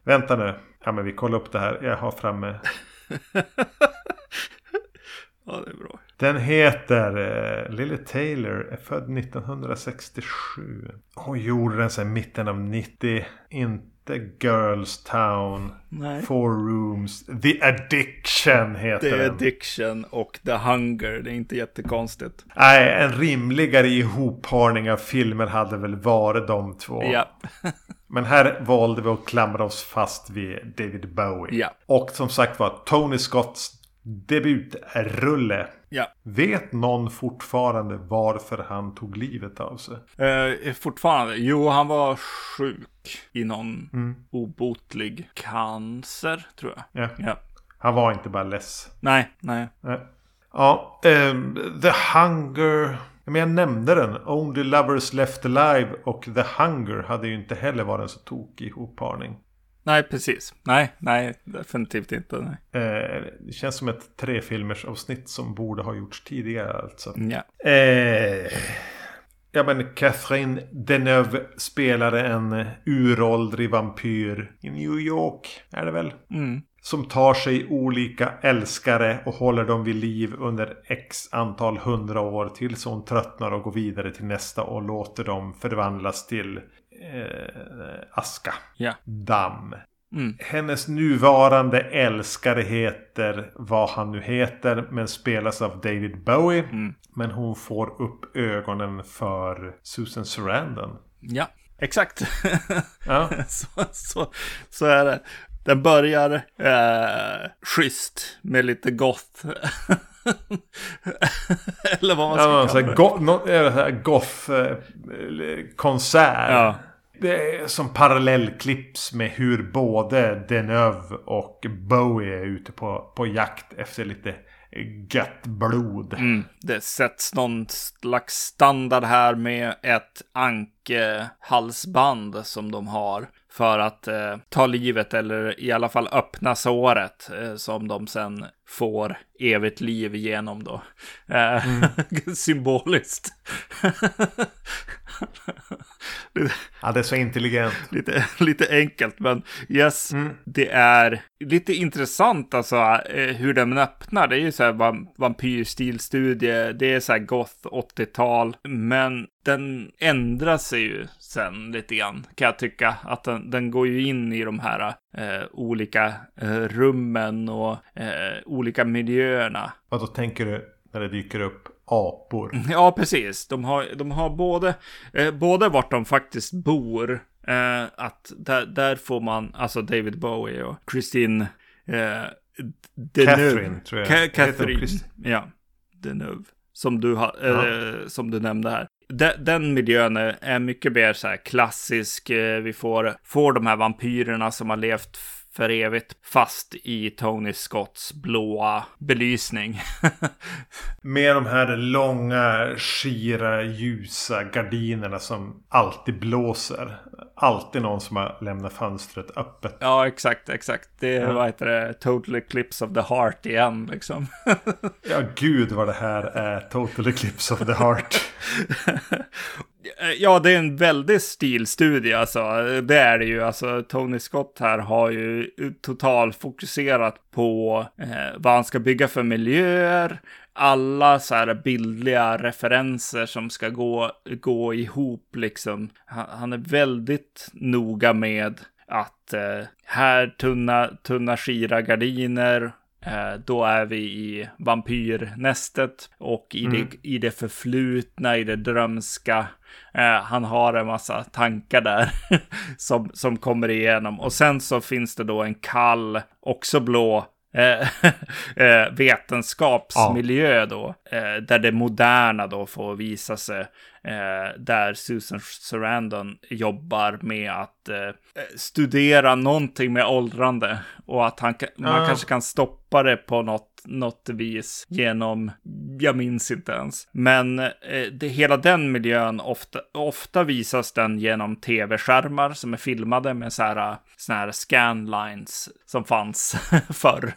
Vänta nu. Ja, men vi kollar upp det här. Jag har framme. Ja, det är bra. Den heter eh, Lily Taylor. Är född 1967. Hon gjorde den sen mitten av 90. Inte Girls Town. Nej. Four Rooms. The Addiction heter The den. Addiction och The Hunger. Det är inte jättekonstigt. Nej, en rimligare ihopparning av filmer hade väl varit de två. Ja. Men här valde vi att klamra oss fast vid David Bowie. Ja. Och som sagt var, Tony Scotts debutrulle. Ja. Vet någon fortfarande varför han tog livet av sig? Eh, fortfarande. Jo, han var sjuk i någon Mm. obotlig cancer, tror jag. Ja. Ja. Han var inte bara less. Nej, nej. Nej. Ja, ehm, The Hunger. Men jag nämnde den. Only Lovers Left Alive och The Hunger hade ju inte heller varit en så tokig ihopparning. Nej, precis. Nej, nej, definitivt inte. Nej. Eh, det känns som ett trefilmers avsnitt som borde ha gjorts tidigare alltså. Ja. Eh, ja men Catherine Deneuve spelade en uråldrig vampyr i New York. Är det väl? Mm. Som tar sig olika älskare och håller dem vid liv under x antal hundra år tills hon tröttnar och går vidare till nästa och låter dem förvandlas till eh, aska. Ja. Damm. Mm. Hennes nuvarande älskare heter vad han nu heter men spelas av David Bowie. Mm. Men hon får upp ögonen för Susan Sarandon. Ja, exakt. Ja. så, så, så är det. Den börjar eh, schysst med lite goth. Eller vad man ska Ja, kalla det. go, no, eh, goth-konsert. Ja. Det är som parallellklipps med hur både Deneuve och Bowie är ute på, på jakt efter lite gött blod. Mm, det sätts någon slags standard här med ett ankehalsband som de har för att eh, ta livet eller i alla fall öppna såret eh, som de sen får evigt liv genom då. Eh, Symboliskt. lite, Ja, det är så intelligent. lite, lite enkelt, men yes, Mm. det är lite intressant alltså eh, hur den öppnar. Det är ju så här vam- vampyrstilstudie, det är så här goth 80-tal, men den ändrar sig ju sen lite grann, kan jag tycka. Att den, den går ju in i de här eh, olika eh, rummen och eh, olika miljöerna. Vad då tänker du när det dyker upp apor? Ja, precis. De har, de har både, eh, både vart de faktiskt bor. Eh, att där, där får man, alltså David Bowie och Christine Deneuve. Catherine, tror jag. Ka- Catherine, ja. Deneuve. Som du, har, eh, som du nämnde här. Den, den miljön är, mycket mer så här klassisk. Eh, vi får, får de här vampyrerna som har levt för evigt fast i Tony Scotts blåa belysning. Med de här långa, skira, ljusa gardinerna som alltid blåser. Alltid någon som har lämnat fönstret öppet. Ja, exakt, exakt. Det är, Ja. vad heter det, total eclipse of the heart igen, liksom. Ja, gud vad det här är total eclipse of the heart. ja, det är en väldigt stilstudie, alltså. Det är det ju. Alltså, Tony Scott här har ju total fokuserat på eh, vad han ska bygga för miljöer. Alla så här bildliga referenser som ska gå, gå ihop, liksom. Han, han är väldigt noga med att eh, här tunna, tunna skira gardiner, Eh, Då är vi i vampyrnästet och i, det, i det förflutna, i det drömska. Eh, han har en massa tankar där som, som kommer igenom. Och sen så finns det då en kall, också blå, eh, eh, vetenskapsmiljö då. Eh, där det moderna då får visa sig. Eh, där Susan Sarandon jobbar med att studera någonting med åldrande. Och att han, man kanske kan stoppa det på något, något vis genom, jag minns inte ens. Men eh, det, hela den miljön, ofta, ofta visas den genom tv-skärmar som är filmade med så här, såna här scanlines som fanns förr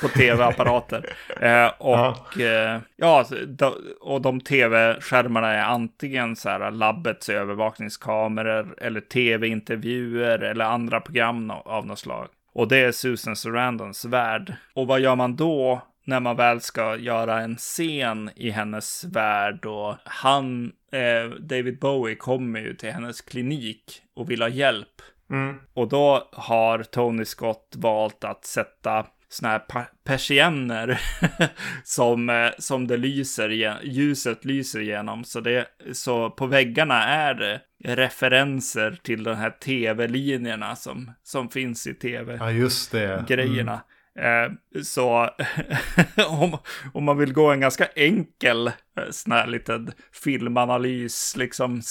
på tv-apparater. Eh, och eh, ja, de, och de tv-skärmarna är antingen så här labbets övervakningskameror eller tv-intervjuer eller andra program av något slag. Och det är Susan Sarandons värld. Och vad gör man då när man väl ska göra en scen i hennes värld och han, eh, David Bowie, kommer ju till hennes klinik och vill ha hjälp. Mm. Och då har Tony Scott valt att sätta såna här persienner som, eh, som det lyser, ljuset lyser igenom. Så, det, så på väggarna är det referenser till de här tv-linjerna som, som finns i tv Ja, just det. grejerna. Eh, så om, om man vill gå en ganska enkel eh, sån här liten filmanalys, liksom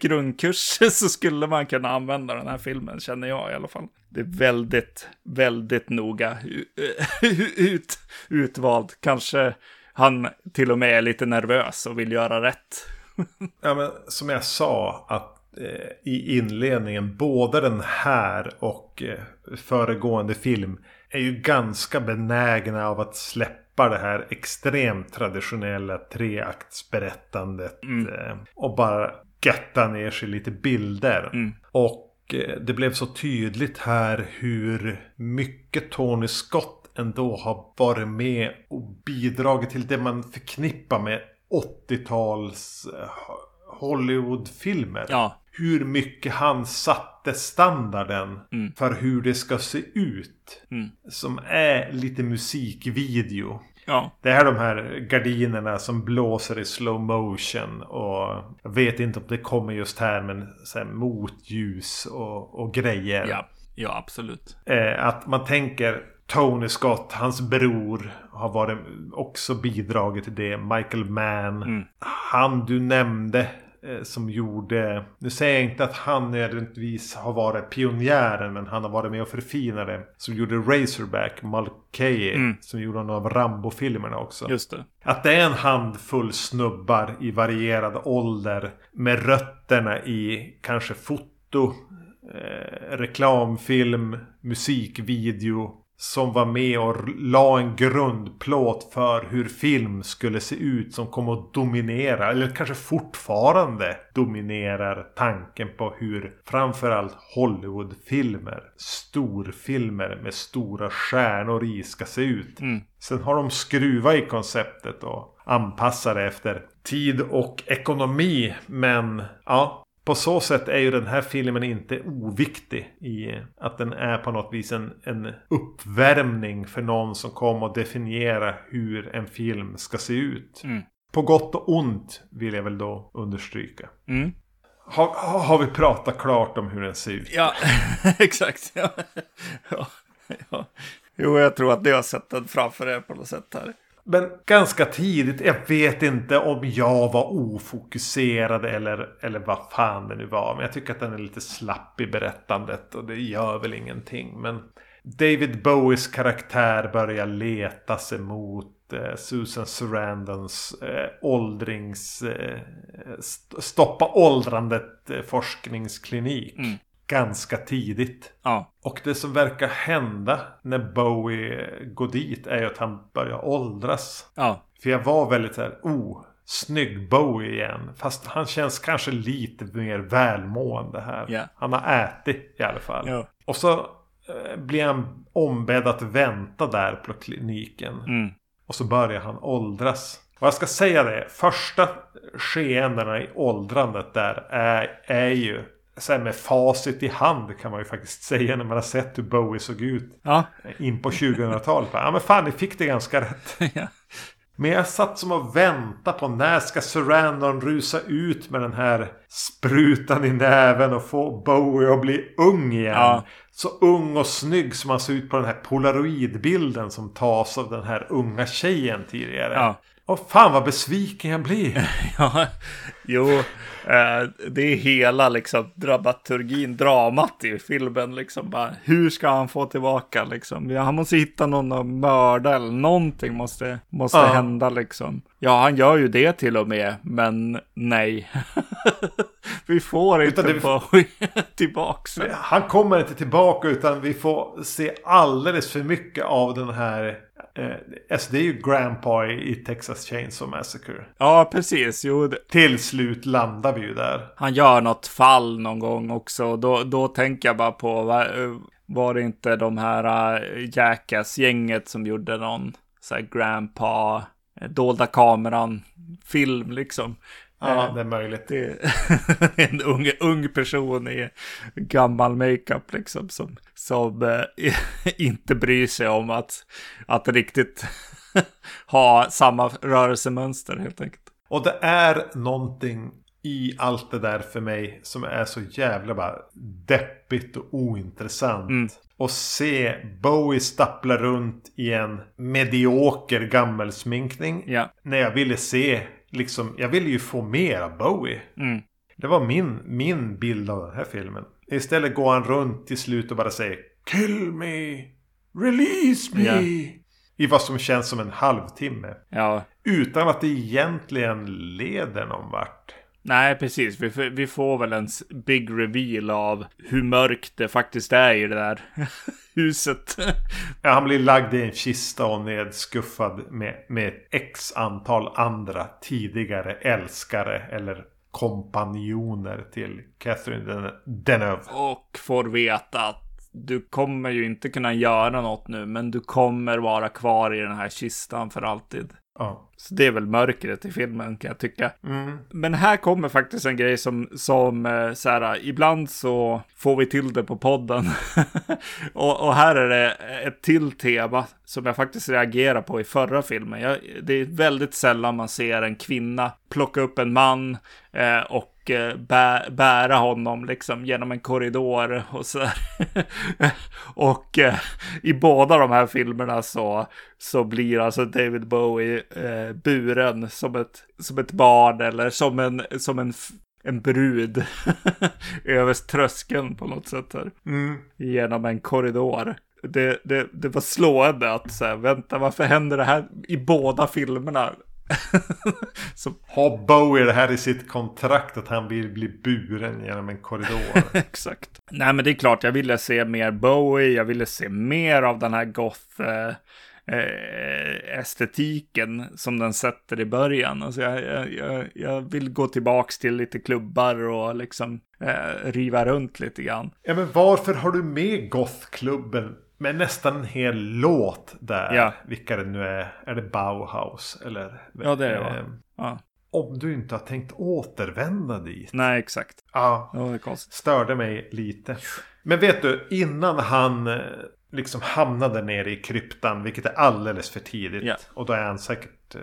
grundkurs, så skulle man kunna använda den här filmen, känner jag i alla fall. Det är väldigt, väldigt noga eh, ut, utvald. Kanske han till och med är lite nervös och vill göra rätt. Ja, men som jag sa att eh, i inledningen, både den här och eh, föregående film är ju ganska benägna av att släppa det här extremt traditionella treaktsberättandet eh, och bara götta ner sig lite bilder. Och eh, det blev så tydligt här hur mycket Tony Scott ändå har varit med och bidragit till det man förknippar med 80-tals eh, Hollywoodfilmer. Ja. Hur mycket han satte standarden Mm. för hur det ska se ut. Mm. Som är lite musikvideo. Ja. Det är de här gardinerna som blåser i slow motion. Och jag vet inte om det kommer just här men så här motljus och, och grejer. Ja. Ja, absolut. Eh, att man tänker Tony Scott, hans bror, har varit också bidragit till det. Michael Mann. Mm. Han du nämnde som gjorde... Nu säger jag inte att han nödvändigtvis har varit pionjären. Men han har varit med och förfinat det. Som gjorde Razorback, Mulcahy. Mm. Som gjorde någon av Rambo-filmerna också. Just det. Att det är en handfull snubbar i varierad ålder. Med rötterna i kanske foto, eh, reklamfilm, musikvideo. Som var med och la en grundplåt för hur film skulle se ut som kommer att dominera. Eller kanske fortfarande dominerar tanken på hur framförallt Hollywoodfilmer, storfilmer med stora stjärnor i ska se ut. Mm. Sen har de skruvat i konceptet och anpassat det efter tid och ekonomi. Men ja, på så sätt är ju den här filmen inte oviktig i att den är på något vis en, en uppvärmning för någon som kommer att definiera hur en film ska se ut. Mm. På gott och ont vill jag väl då understryka. Mm. Har, har vi pratat klart om hur den ser ut? Ja, exakt. Ja. Ja. Ja. Jo, jag tror att ni har sett den framför er på något sätt här. Men ganska tidigt, jag vet inte om jag var ofokuserad eller, eller vad fan det nu var. Men jag tycker att den är lite slapp i berättandet och det gör väl ingenting. Men David Bowies karaktär börjar leta sig mot eh, Susan Sarandons eh, åldrings... Eh, st- stoppa åldrandet eh, forskningsklinik. Mm. Ganska tidigt. Ja, Och det som verkar hända när Bowie går dit är ju att han börjar åldras. ja, För jag var väldigt så här, oh, snygg Bowie igen. Fast han känns kanske lite mer välmående här. Ja. Han har ätit i alla fall. ja. Och så eh, blir han ombedd att vänta där på kliniken. Mm. Och så börjar han åldras. Och jag ska säga det. Första skeendena i åldrandet där är, är ju så här med facit i hand kan man ju faktiskt säga när man har sett hur Bowie såg ut Ja, in på 2000-talet. Ja men fan, ni fick det ganska rätt. ja. Men jag satt som och väntade på när ska Surrandon rusa ut med den här sprutan i näven och få Bowie att bli ung igen. Ja. Så ung och snygg som han ser ut på den här polaroidbilden som tas av den här unga tjejen tidigare. Ja. Och fan vad besviken jag blir. Ja, jo, eh, det är hela liksom dramaturgin, dramat i filmen liksom. Bara, hur ska han få tillbaka liksom? Ja, han måste hitta någon att mörda eller någonting måste, måste Ja. hända liksom. Ja, han gör ju det till och med, men nej. Vi får inte Utan det- Bowie tillbaks. Han kommer inte tillbaka utan vi får se alldeles för mycket av den här... Eh, alltså det är ju Grandpa i Texas Chainsaw Massacre. Ja, precis. Jo, Till slut landar vi ju där. han gör något fall någon gång också. Då, då tänker jag bara på, va- var det inte de här uh, Jackass-gänget som gjorde någon så här grandpa, eh, dolda kameran-film liksom. Ja, Eh, det är möjligt. Det är en ung, ung person i gammal makeup liksom som, som eh, inte bryr sig om att, att riktigt ha samma rörelsemönster helt enkelt. Och det är någonting i allt det där för mig som är så jävla bara deppigt och ointressant. Mm. Och se Bowie stappla runt i en medioker gammelsminkning. Ja. När jag ville se, liksom, jag ville ju få mer av Bowie. Mm. Det var min, min bild av den här filmen. Istället går han runt till slut och bara säger Kill me! Release me! Ja. I vad som känns som en halvtimme. Ja, Utan att det egentligen leder någon vart. Nej, precis. Vi, får- vi får väl en big reveal av hur mörkt det faktiskt är i det där huset. Ja, han blir lagd i en kista och nedskuffad med, med x antal andra tidigare älskare eller kompanjoner till Catherine Den- Deneuve. Och får veta att du kommer ju inte kunna göra något nu, men du kommer vara kvar i den här kistan för alltid. Ja. Så det är väl mörkret i filmen kan jag tycka. Mm. Men här kommer faktiskt en grej som, som eh, så här, ibland så får vi till det på podden. och, och här är det ett till tema som jag faktiskt reagerar på i förra filmen. Jag, det är väldigt sällan man ser en kvinna plocka upp en man eh, och bä, bära honom liksom genom en korridor och så Och eh, i båda de här filmerna så, så blir alltså David Bowie eh, buren som ett, som ett barn eller som en, som en, en brud över tröskeln på något sätt här. Mm. Genom en korridor. Det, det, det var slående att säga, vänta, varför händer det här i båda filmerna? så har Bowie det här i sitt kontrakt att han vill bli buren genom en korridor? Exakt. Nej, men det är klart, jag ville se mer Bowie, jag ville se mer av den här goth... Eh, eh, estetiken som den sätter i början. Alltså jag, jag, jag vill gå tillbaks till lite klubbar och liksom eh, riva runt lite grann. Ja, men varför har du med gothklubben med nästan en hel låt där? Ja. Vilka det nu är. Är det Bauhaus eller? Ja, det är det, va? eh, Ja. Om du inte har tänkt återvända dit. Nej, exakt. Ja, det är konstigt. störde mig lite. Men vet du, innan han eh, liksom hamnade nere i kryptan, vilket är alldeles för tidigt. Ja. Och då är han säkert eh,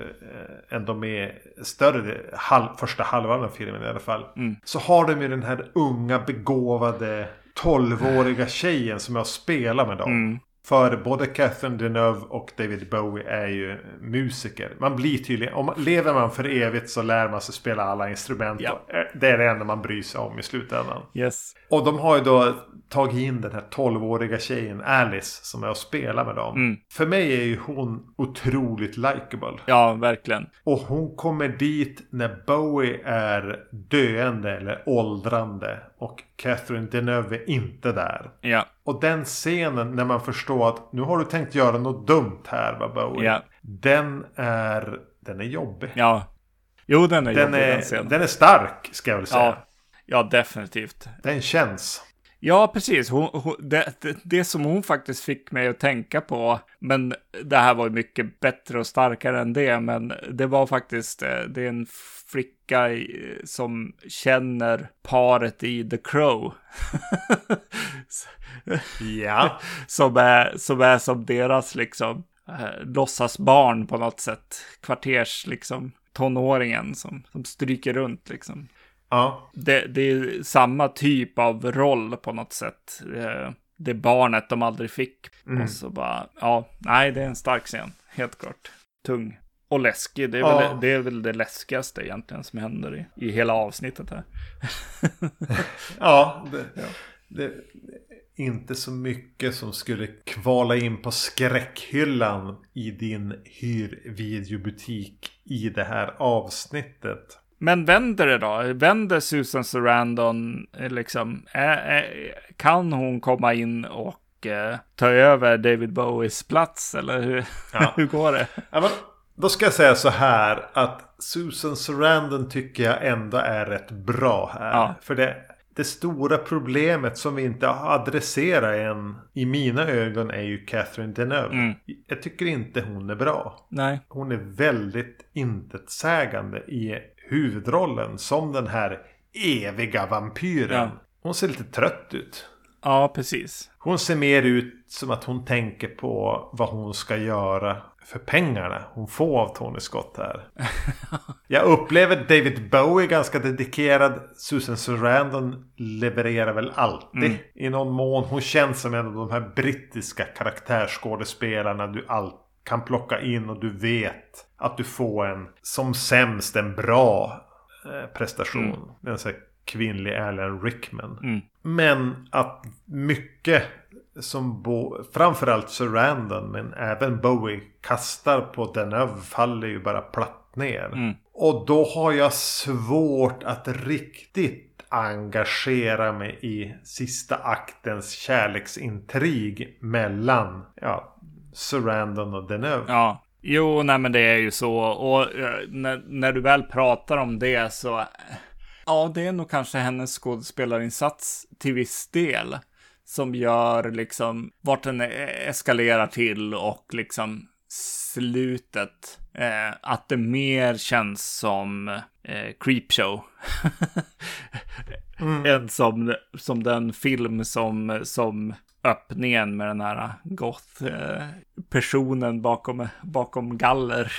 ändå med större halv, första halvan av filmen i alla fall. Mm. Så har de ju den här unga begåvade 12-åriga tjejen som jag spelar med dem. Mm. För både Catherine Deneuve och David Bowie är ju musiker. Man blir tydligen, om lever man för evigt så lär man sig spela alla instrument. Och, eh, det är det enda man bryr sig om i slutändan. Yes. Och de har ju då tagit in den här 12-åriga tjejen Alice som är och spelar med dem. Mm. För mig är ju hon otroligt likable. Ja, verkligen. Och hon kommer dit när Bowie är döende eller åldrande. Och Catherine Deneuve är inte där. Ja, Och den scenen när man förstår att nu har du tänkt göra något dumt här va Bowie. ja, Den är, den är jobbig. ja. Jo, den är Den jobbig den är, scenen. den är stark ska jag väl säga. Ja, ja, definitivt. Den känns. Ja, precis. Hon, hon, det, det, det som hon faktiskt fick mig att tänka på, men det här var ju mycket bättre och starkare än det, men det var faktiskt, eh, det är en flicka i- som känner paret i The Crow. Ja. som, är, som är som deras liksom eh, låtsasbarn på något sätt. Kvarters liksom tonåringen som, som stryker runt liksom. Ja. Det, det är samma typ av roll på något sätt. Eh, Det barnet de aldrig fick. Och så bara, ja, nej, det är en stark scen. Helt klart. Tung. Och läskig. Det är, Ja. väl, det är väl det läskigaste egentligen som händer i, i hela avsnittet här. Ja, det, det är inte så mycket som skulle kvala in på skräckhyllan i din hyrvideobutik i det här avsnittet. Men vänder det då? Vänder Susan Sarandon eh, liksom? Är, är, kan hon komma in och eh, ta över David Bowies plats? Eller hur, Ja. hur går det? Ja, men, då ska jag säga så här att Susan Sarandon tycker jag ändå är rätt bra här. Ja. För det, det stora problemet som vi inte har adresserat än i mina ögon är ju Catherine Deneuve. Mm. Jag tycker inte hon är bra. Nej. Hon är väldigt intetsägande i huvudrollen som den här eviga vampyren. Ja. Hon ser lite trött ut. Ja, precis. Hon ser mer ut som att hon tänker på vad hon ska göra för pengarna hon får av Tony Scott här. Jag upplever David Bowie ganska dedikerad. Susan Sarandon levererar väl alltid i någon mån. Hon känns som en av de här brittiska karaktärsskådespelarna du allt kan plocka in och du vet att du får en som sämst en bra eh, prestation. En sån här kvinnlig Alan Rickman. Mm. Men att mycket som Bo, framförallt Sarandon men även Bowie kastar på Deneuve faller ju bara platt ner. Mm. Och då har jag svårt att riktigt engagera mig i sista aktens kärleksintrig mellan ja, Sarandon och Deneuve. Ja. Jo, nej men det är ju så. Och eh, när, när du väl pratar om det så... eh, Ja, det är nog kanske hennes skådespelarinsats till viss del. Som gör liksom vart den e- eskalerar till och liksom slutet eh, att det mer känns som eh, Creepshow. mm. Än som, som den film som, som öppningen med den här goth-personen bakom, bakom galler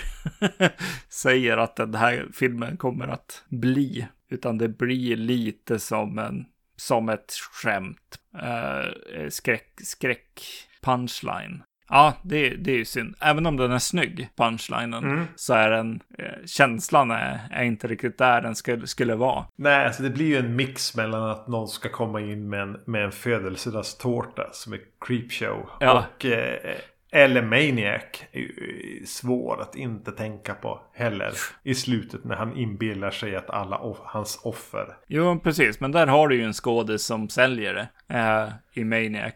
säger att den här filmen kommer att bli. Utan det blir lite som, en, som ett skämt. Uh, skräck, skräck punchline. Ja, det, det är ju synd. Även om den är snygg, punchlinen, mm. så är den, eh, känslan är, är, inte riktigt där den skulle, skulle vara. Nej, alltså det blir ju en mix mellan att någon ska komma in med en, med en födelsedagstårta som är creepshow. Ja. Och eh, eller Maniac är ju svår att inte tänka på heller. I slutet när han inbillar sig att alla off hans offer. Jo, precis. Men där har du ju en skådis som säljer det. Äh, I Maniac.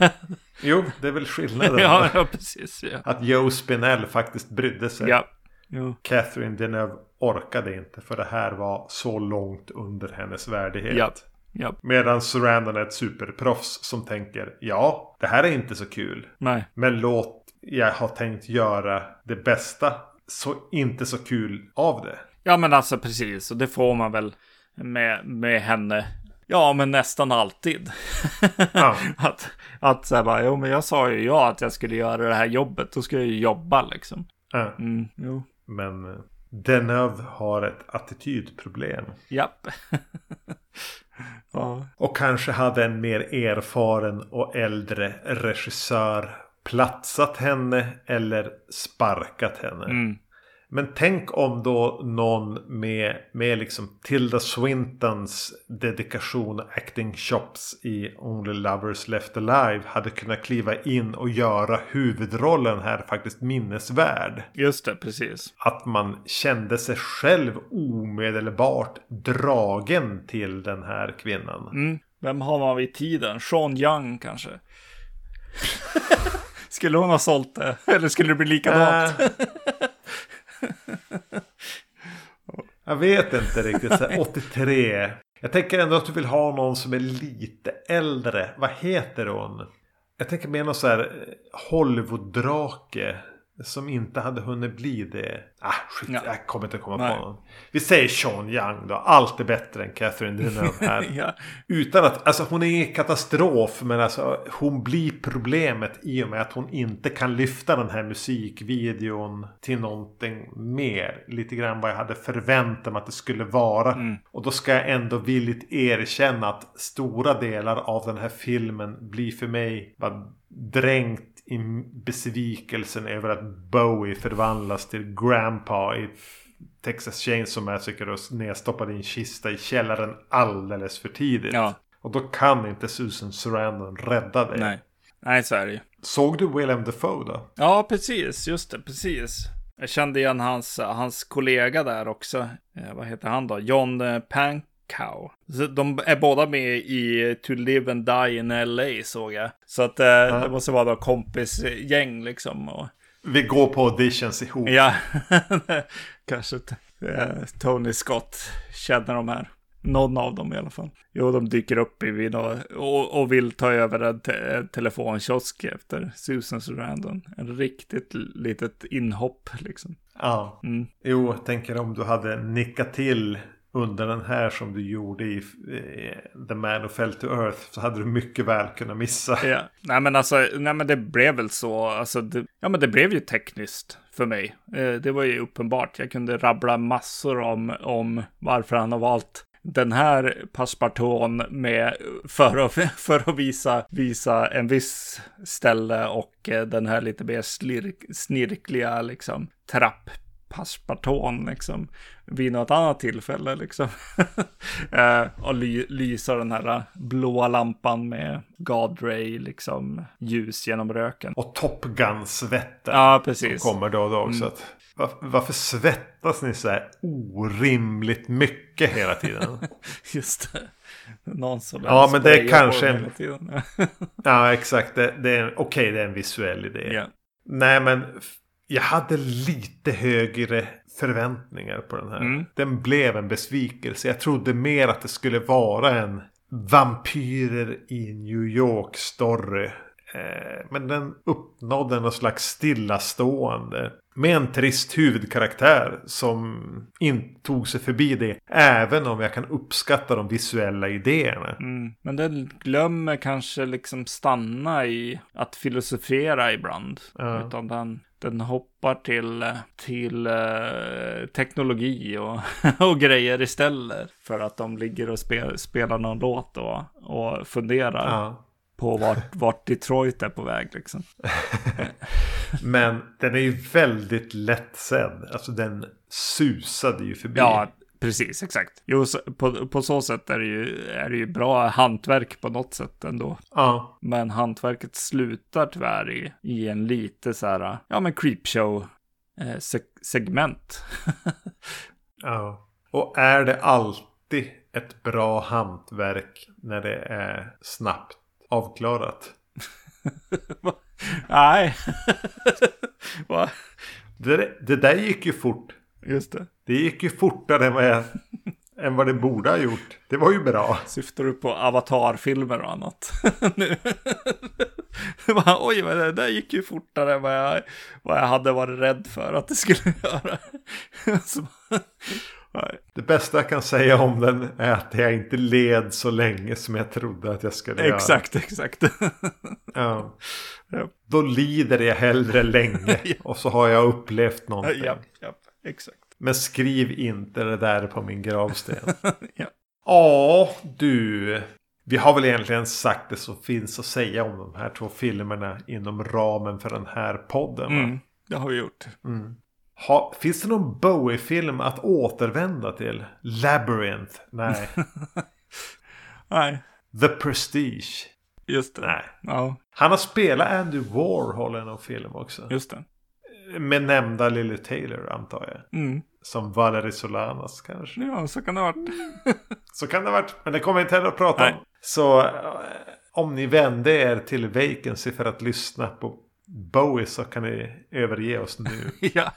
jo, det är väl skillnaden. ja, ja, precis. Ja. Att Joe Spinell faktiskt brydde sig. Ja. Jo. Catherine Deneuve orkade inte. För det här var så långt under hennes värdighet. Ja. Ja. Medan Surrandon är ett superproffs som tänker ja, det här är inte så kul. Nej. Men låt jag ha tänkt göra det bästa så inte så kul av det. Ja men alltså precis, och det får man väl med, med henne. Ja, men nästan alltid. Ja. att att så här bara, jo men jag sa ju ja att jag skulle göra det här jobbet, då ska jag ju jobba liksom. Ja. Mm, jo. Men Deneuve har ett attitydproblem. Japp. Ja. Och kanske hade en mer erfaren och äldre regissör platsat henne eller sparkat henne. Mm. Men tänk om då någon med, med liksom Tilda Swintons dedikation acting shops i Only Lovers Left Alive hade kunnat kliva in och göra huvudrollen här faktiskt minnesvärd. Just det, precis. Att man kände sig själv omedelbart dragen till den här kvinnan. Mm. Vem har man vid tiden? Sean Young kanske? skulle hon ha sålt det? Eller skulle det bli likadant? Äh. Jag vet inte riktigt. Så 83. Jag tänker ändå att du vill ha någon som är lite äldre. Vad heter hon? Jag tänker mer någon så här eh, Hollywood-drake. Som inte hade hunnit bli det. Ah, skit, ja. jag kommer inte komma Nej. på någon. Vi säger Sean Young då. Allt är bättre än Catherine Deneuve här. ja. Utan att, alltså hon är katastrof. Men alltså hon blir problemet i och med att hon inte kan lyfta den här musikvideon till någonting mer. Lite grann vad jag hade förväntat mig att det skulle vara. Mm. Och då ska jag ändå villigt erkänna att stora delar av den här filmen blir för mig bara dränkt i besvikelsen över att Bowie förvandlas till Grandpa i Texas Chainsaw Massacre och nedstoppad i en kista i källaren alldeles för tidigt. Ja. Och då kan inte Susan Sarandon rädda dig. Nej. Nej, så är det ju. Såg du Willem Dafoe då? Ja, precis. Just det, precis. Jag kände igen hans, hans kollega där också. Eh, vad heter han då? John eh, Pank Så de är båda med i To Live and Die in LA såg jag. Så att eh, ja. det måste vara då kompisgäng liksom. Och... Vi går på auditions ihop. Ja, kanske eh, Tony Scott känner de här. Någon av dem i alla fall. Jo, de dyker upp i vid och, och vill ta över en te telefonkiosk efter Susan Sarandon. En riktigt litet inhopp liksom. Ja. Mm. Jo, tänker om du hade nickat till under den här som du gjorde i The Man Who Fell to Earth så hade du mycket väl kunnat missa. Ja, nej men alltså, nej men det blev väl så, alltså, det, ja men det blev ju tekniskt för mig. Eh, det var ju uppenbart, jag kunde rabbla massor om, om varför han har valt den här passepartouten med för att, för att visa, visa en viss ställe och eh, den här lite mer snirkliga liksom trapp passparton liksom vid något annat tillfälle liksom. eh, och ly lysa den här blåa lampan med God Ray liksom ljus genom röken. Och Top Gun-svetten. Ja, precis. Som kommer då och då också. Mm. Var, varför svettas ni så här orimligt mycket hela tiden? Just det. Någon som Ja, men det är kanske en... ja, exakt. Det, det är, okej, okay, det är en visuell idé. Yeah. Nej, men jag hade lite högre förväntningar på den här. Mm. Den blev en besvikelse. Jag trodde mer att det skulle vara en vampyrer i New York story. Eh, men den uppnådde någon slags stillastående. Med en trist huvudkaraktär som inte tog sig förbi det. Även om jag kan uppskatta de visuella idéerna. Mm. Men den glömmer kanske liksom stanna i att filosofera ibland. Ja. Utan den, den hoppar till, till eh, teknologi och, och grejer istället. För att de ligger och spel, spelar någon låt och, och funderar Ja. på vart, vart Detroit är på väg liksom. Men den är ju väldigt lättsedd. Alltså den susade ju förbi. Ja, precis, exakt. Jo, på, på så sätt är det, ju, är det ju bra hantverk på något sätt ändå. Ja. Men hantverket slutar tyvärr i, i en lite så här, ja men creepshow eh, seg- segment. ja. Och är det alltid ett bra hantverk när det är snabbt avklarat? Nej. Det, det där gick ju fort. Just det. Det gick ju fortare än vad, jag, än vad det borde ha gjort. Det var ju bra. Syftar du på avatarfilmer och annat? nu. Bara, Oj, men det där gick ju fortare än vad jag, vad jag hade varit rädd för att det skulle göra. Det bästa jag kan säga om den är att jag inte led så länge som jag trodde att jag skulle göra. exakt, exakt. Ja. Då lider jag hellre länge. Och så har jag upplevt någonting. ja, ja, exakt. Men skriv inte det där på min gravsten. Ja. Ja, du. Vi har väl egentligen sagt det som finns att säga om de här två filmerna inom ramen för den här podden. Mm, det har vi gjort. Ha, finns det någon Bowie-film att återvända till? Labyrinth? Nej. Nej, The Prestige? just det. Nej. Ja, Han har spelat Andy Warhol i någon film också. just det. Med nämnda Lily Taylor antar jag. Mm. Som Valerie Solanas kanske. Ja, så kan det ha varit. Så kan det ha varit. Men det kommer vi inte heller att prata Nej. om. Så eh, om ni vände er till Vacancy för att lyssna på Bowie så kan ni överge oss nu. ja.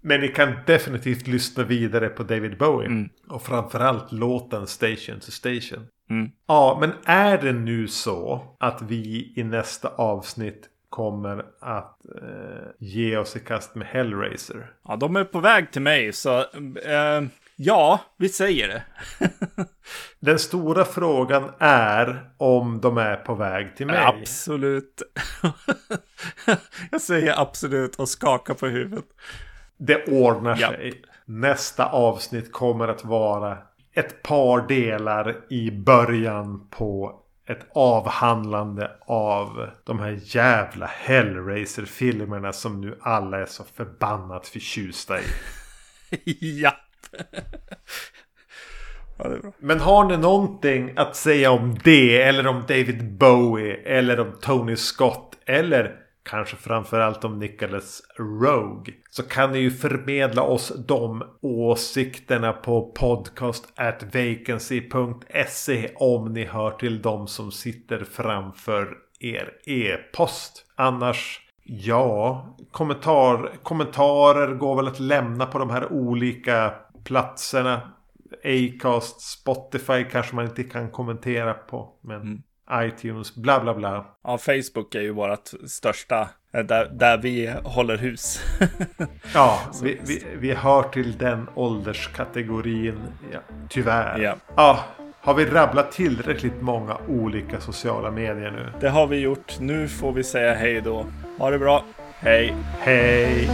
Men ni kan definitivt lyssna vidare på David Bowie. Mm. Och framförallt låten Station to Station. Mm. Ja, men är det nu så att vi i nästa avsnitt kommer att eh, ge oss i kast med Hellraiser? ja, de är på väg till mig, så eh, ja, vi säger det. Den stora frågan är om de är på väg till mig. Absolut. Jag säger absolut och skakar på huvudet. Det ordnar Japp. sig. Nästa avsnitt kommer att vara ett par delar i början på ett avhandlande av de här jävla Hellraiser-filmerna som nu alla är så förbannat förtjusta i. ja. ja. Men har ni någonting att säga om det eller om David Bowie eller om Tony Scott eller kanske framförallt om Nicholas Rogue så kan ni ju förmedla oss de åsikterna på podcast at vacancy.se om ni hör till de som sitter framför er e-post. Annars Ja, kommentar, kommentarer går väl att lämna på de här olika platserna. Acast, Spotify kanske man inte kan kommentera på. Men mm iTunes, bla bla bla. Ja, Facebook är ju vårt största, eh, där, där vi håller hus. Ja, vi, vi, vi hör till den ålderskategorin. Ja, tyvärr. Ja. ja, har vi rabblat tillräckligt många olika sociala medier nu? det har vi gjort. Nu får vi säga hej då. Ha det bra. Hej. Hej!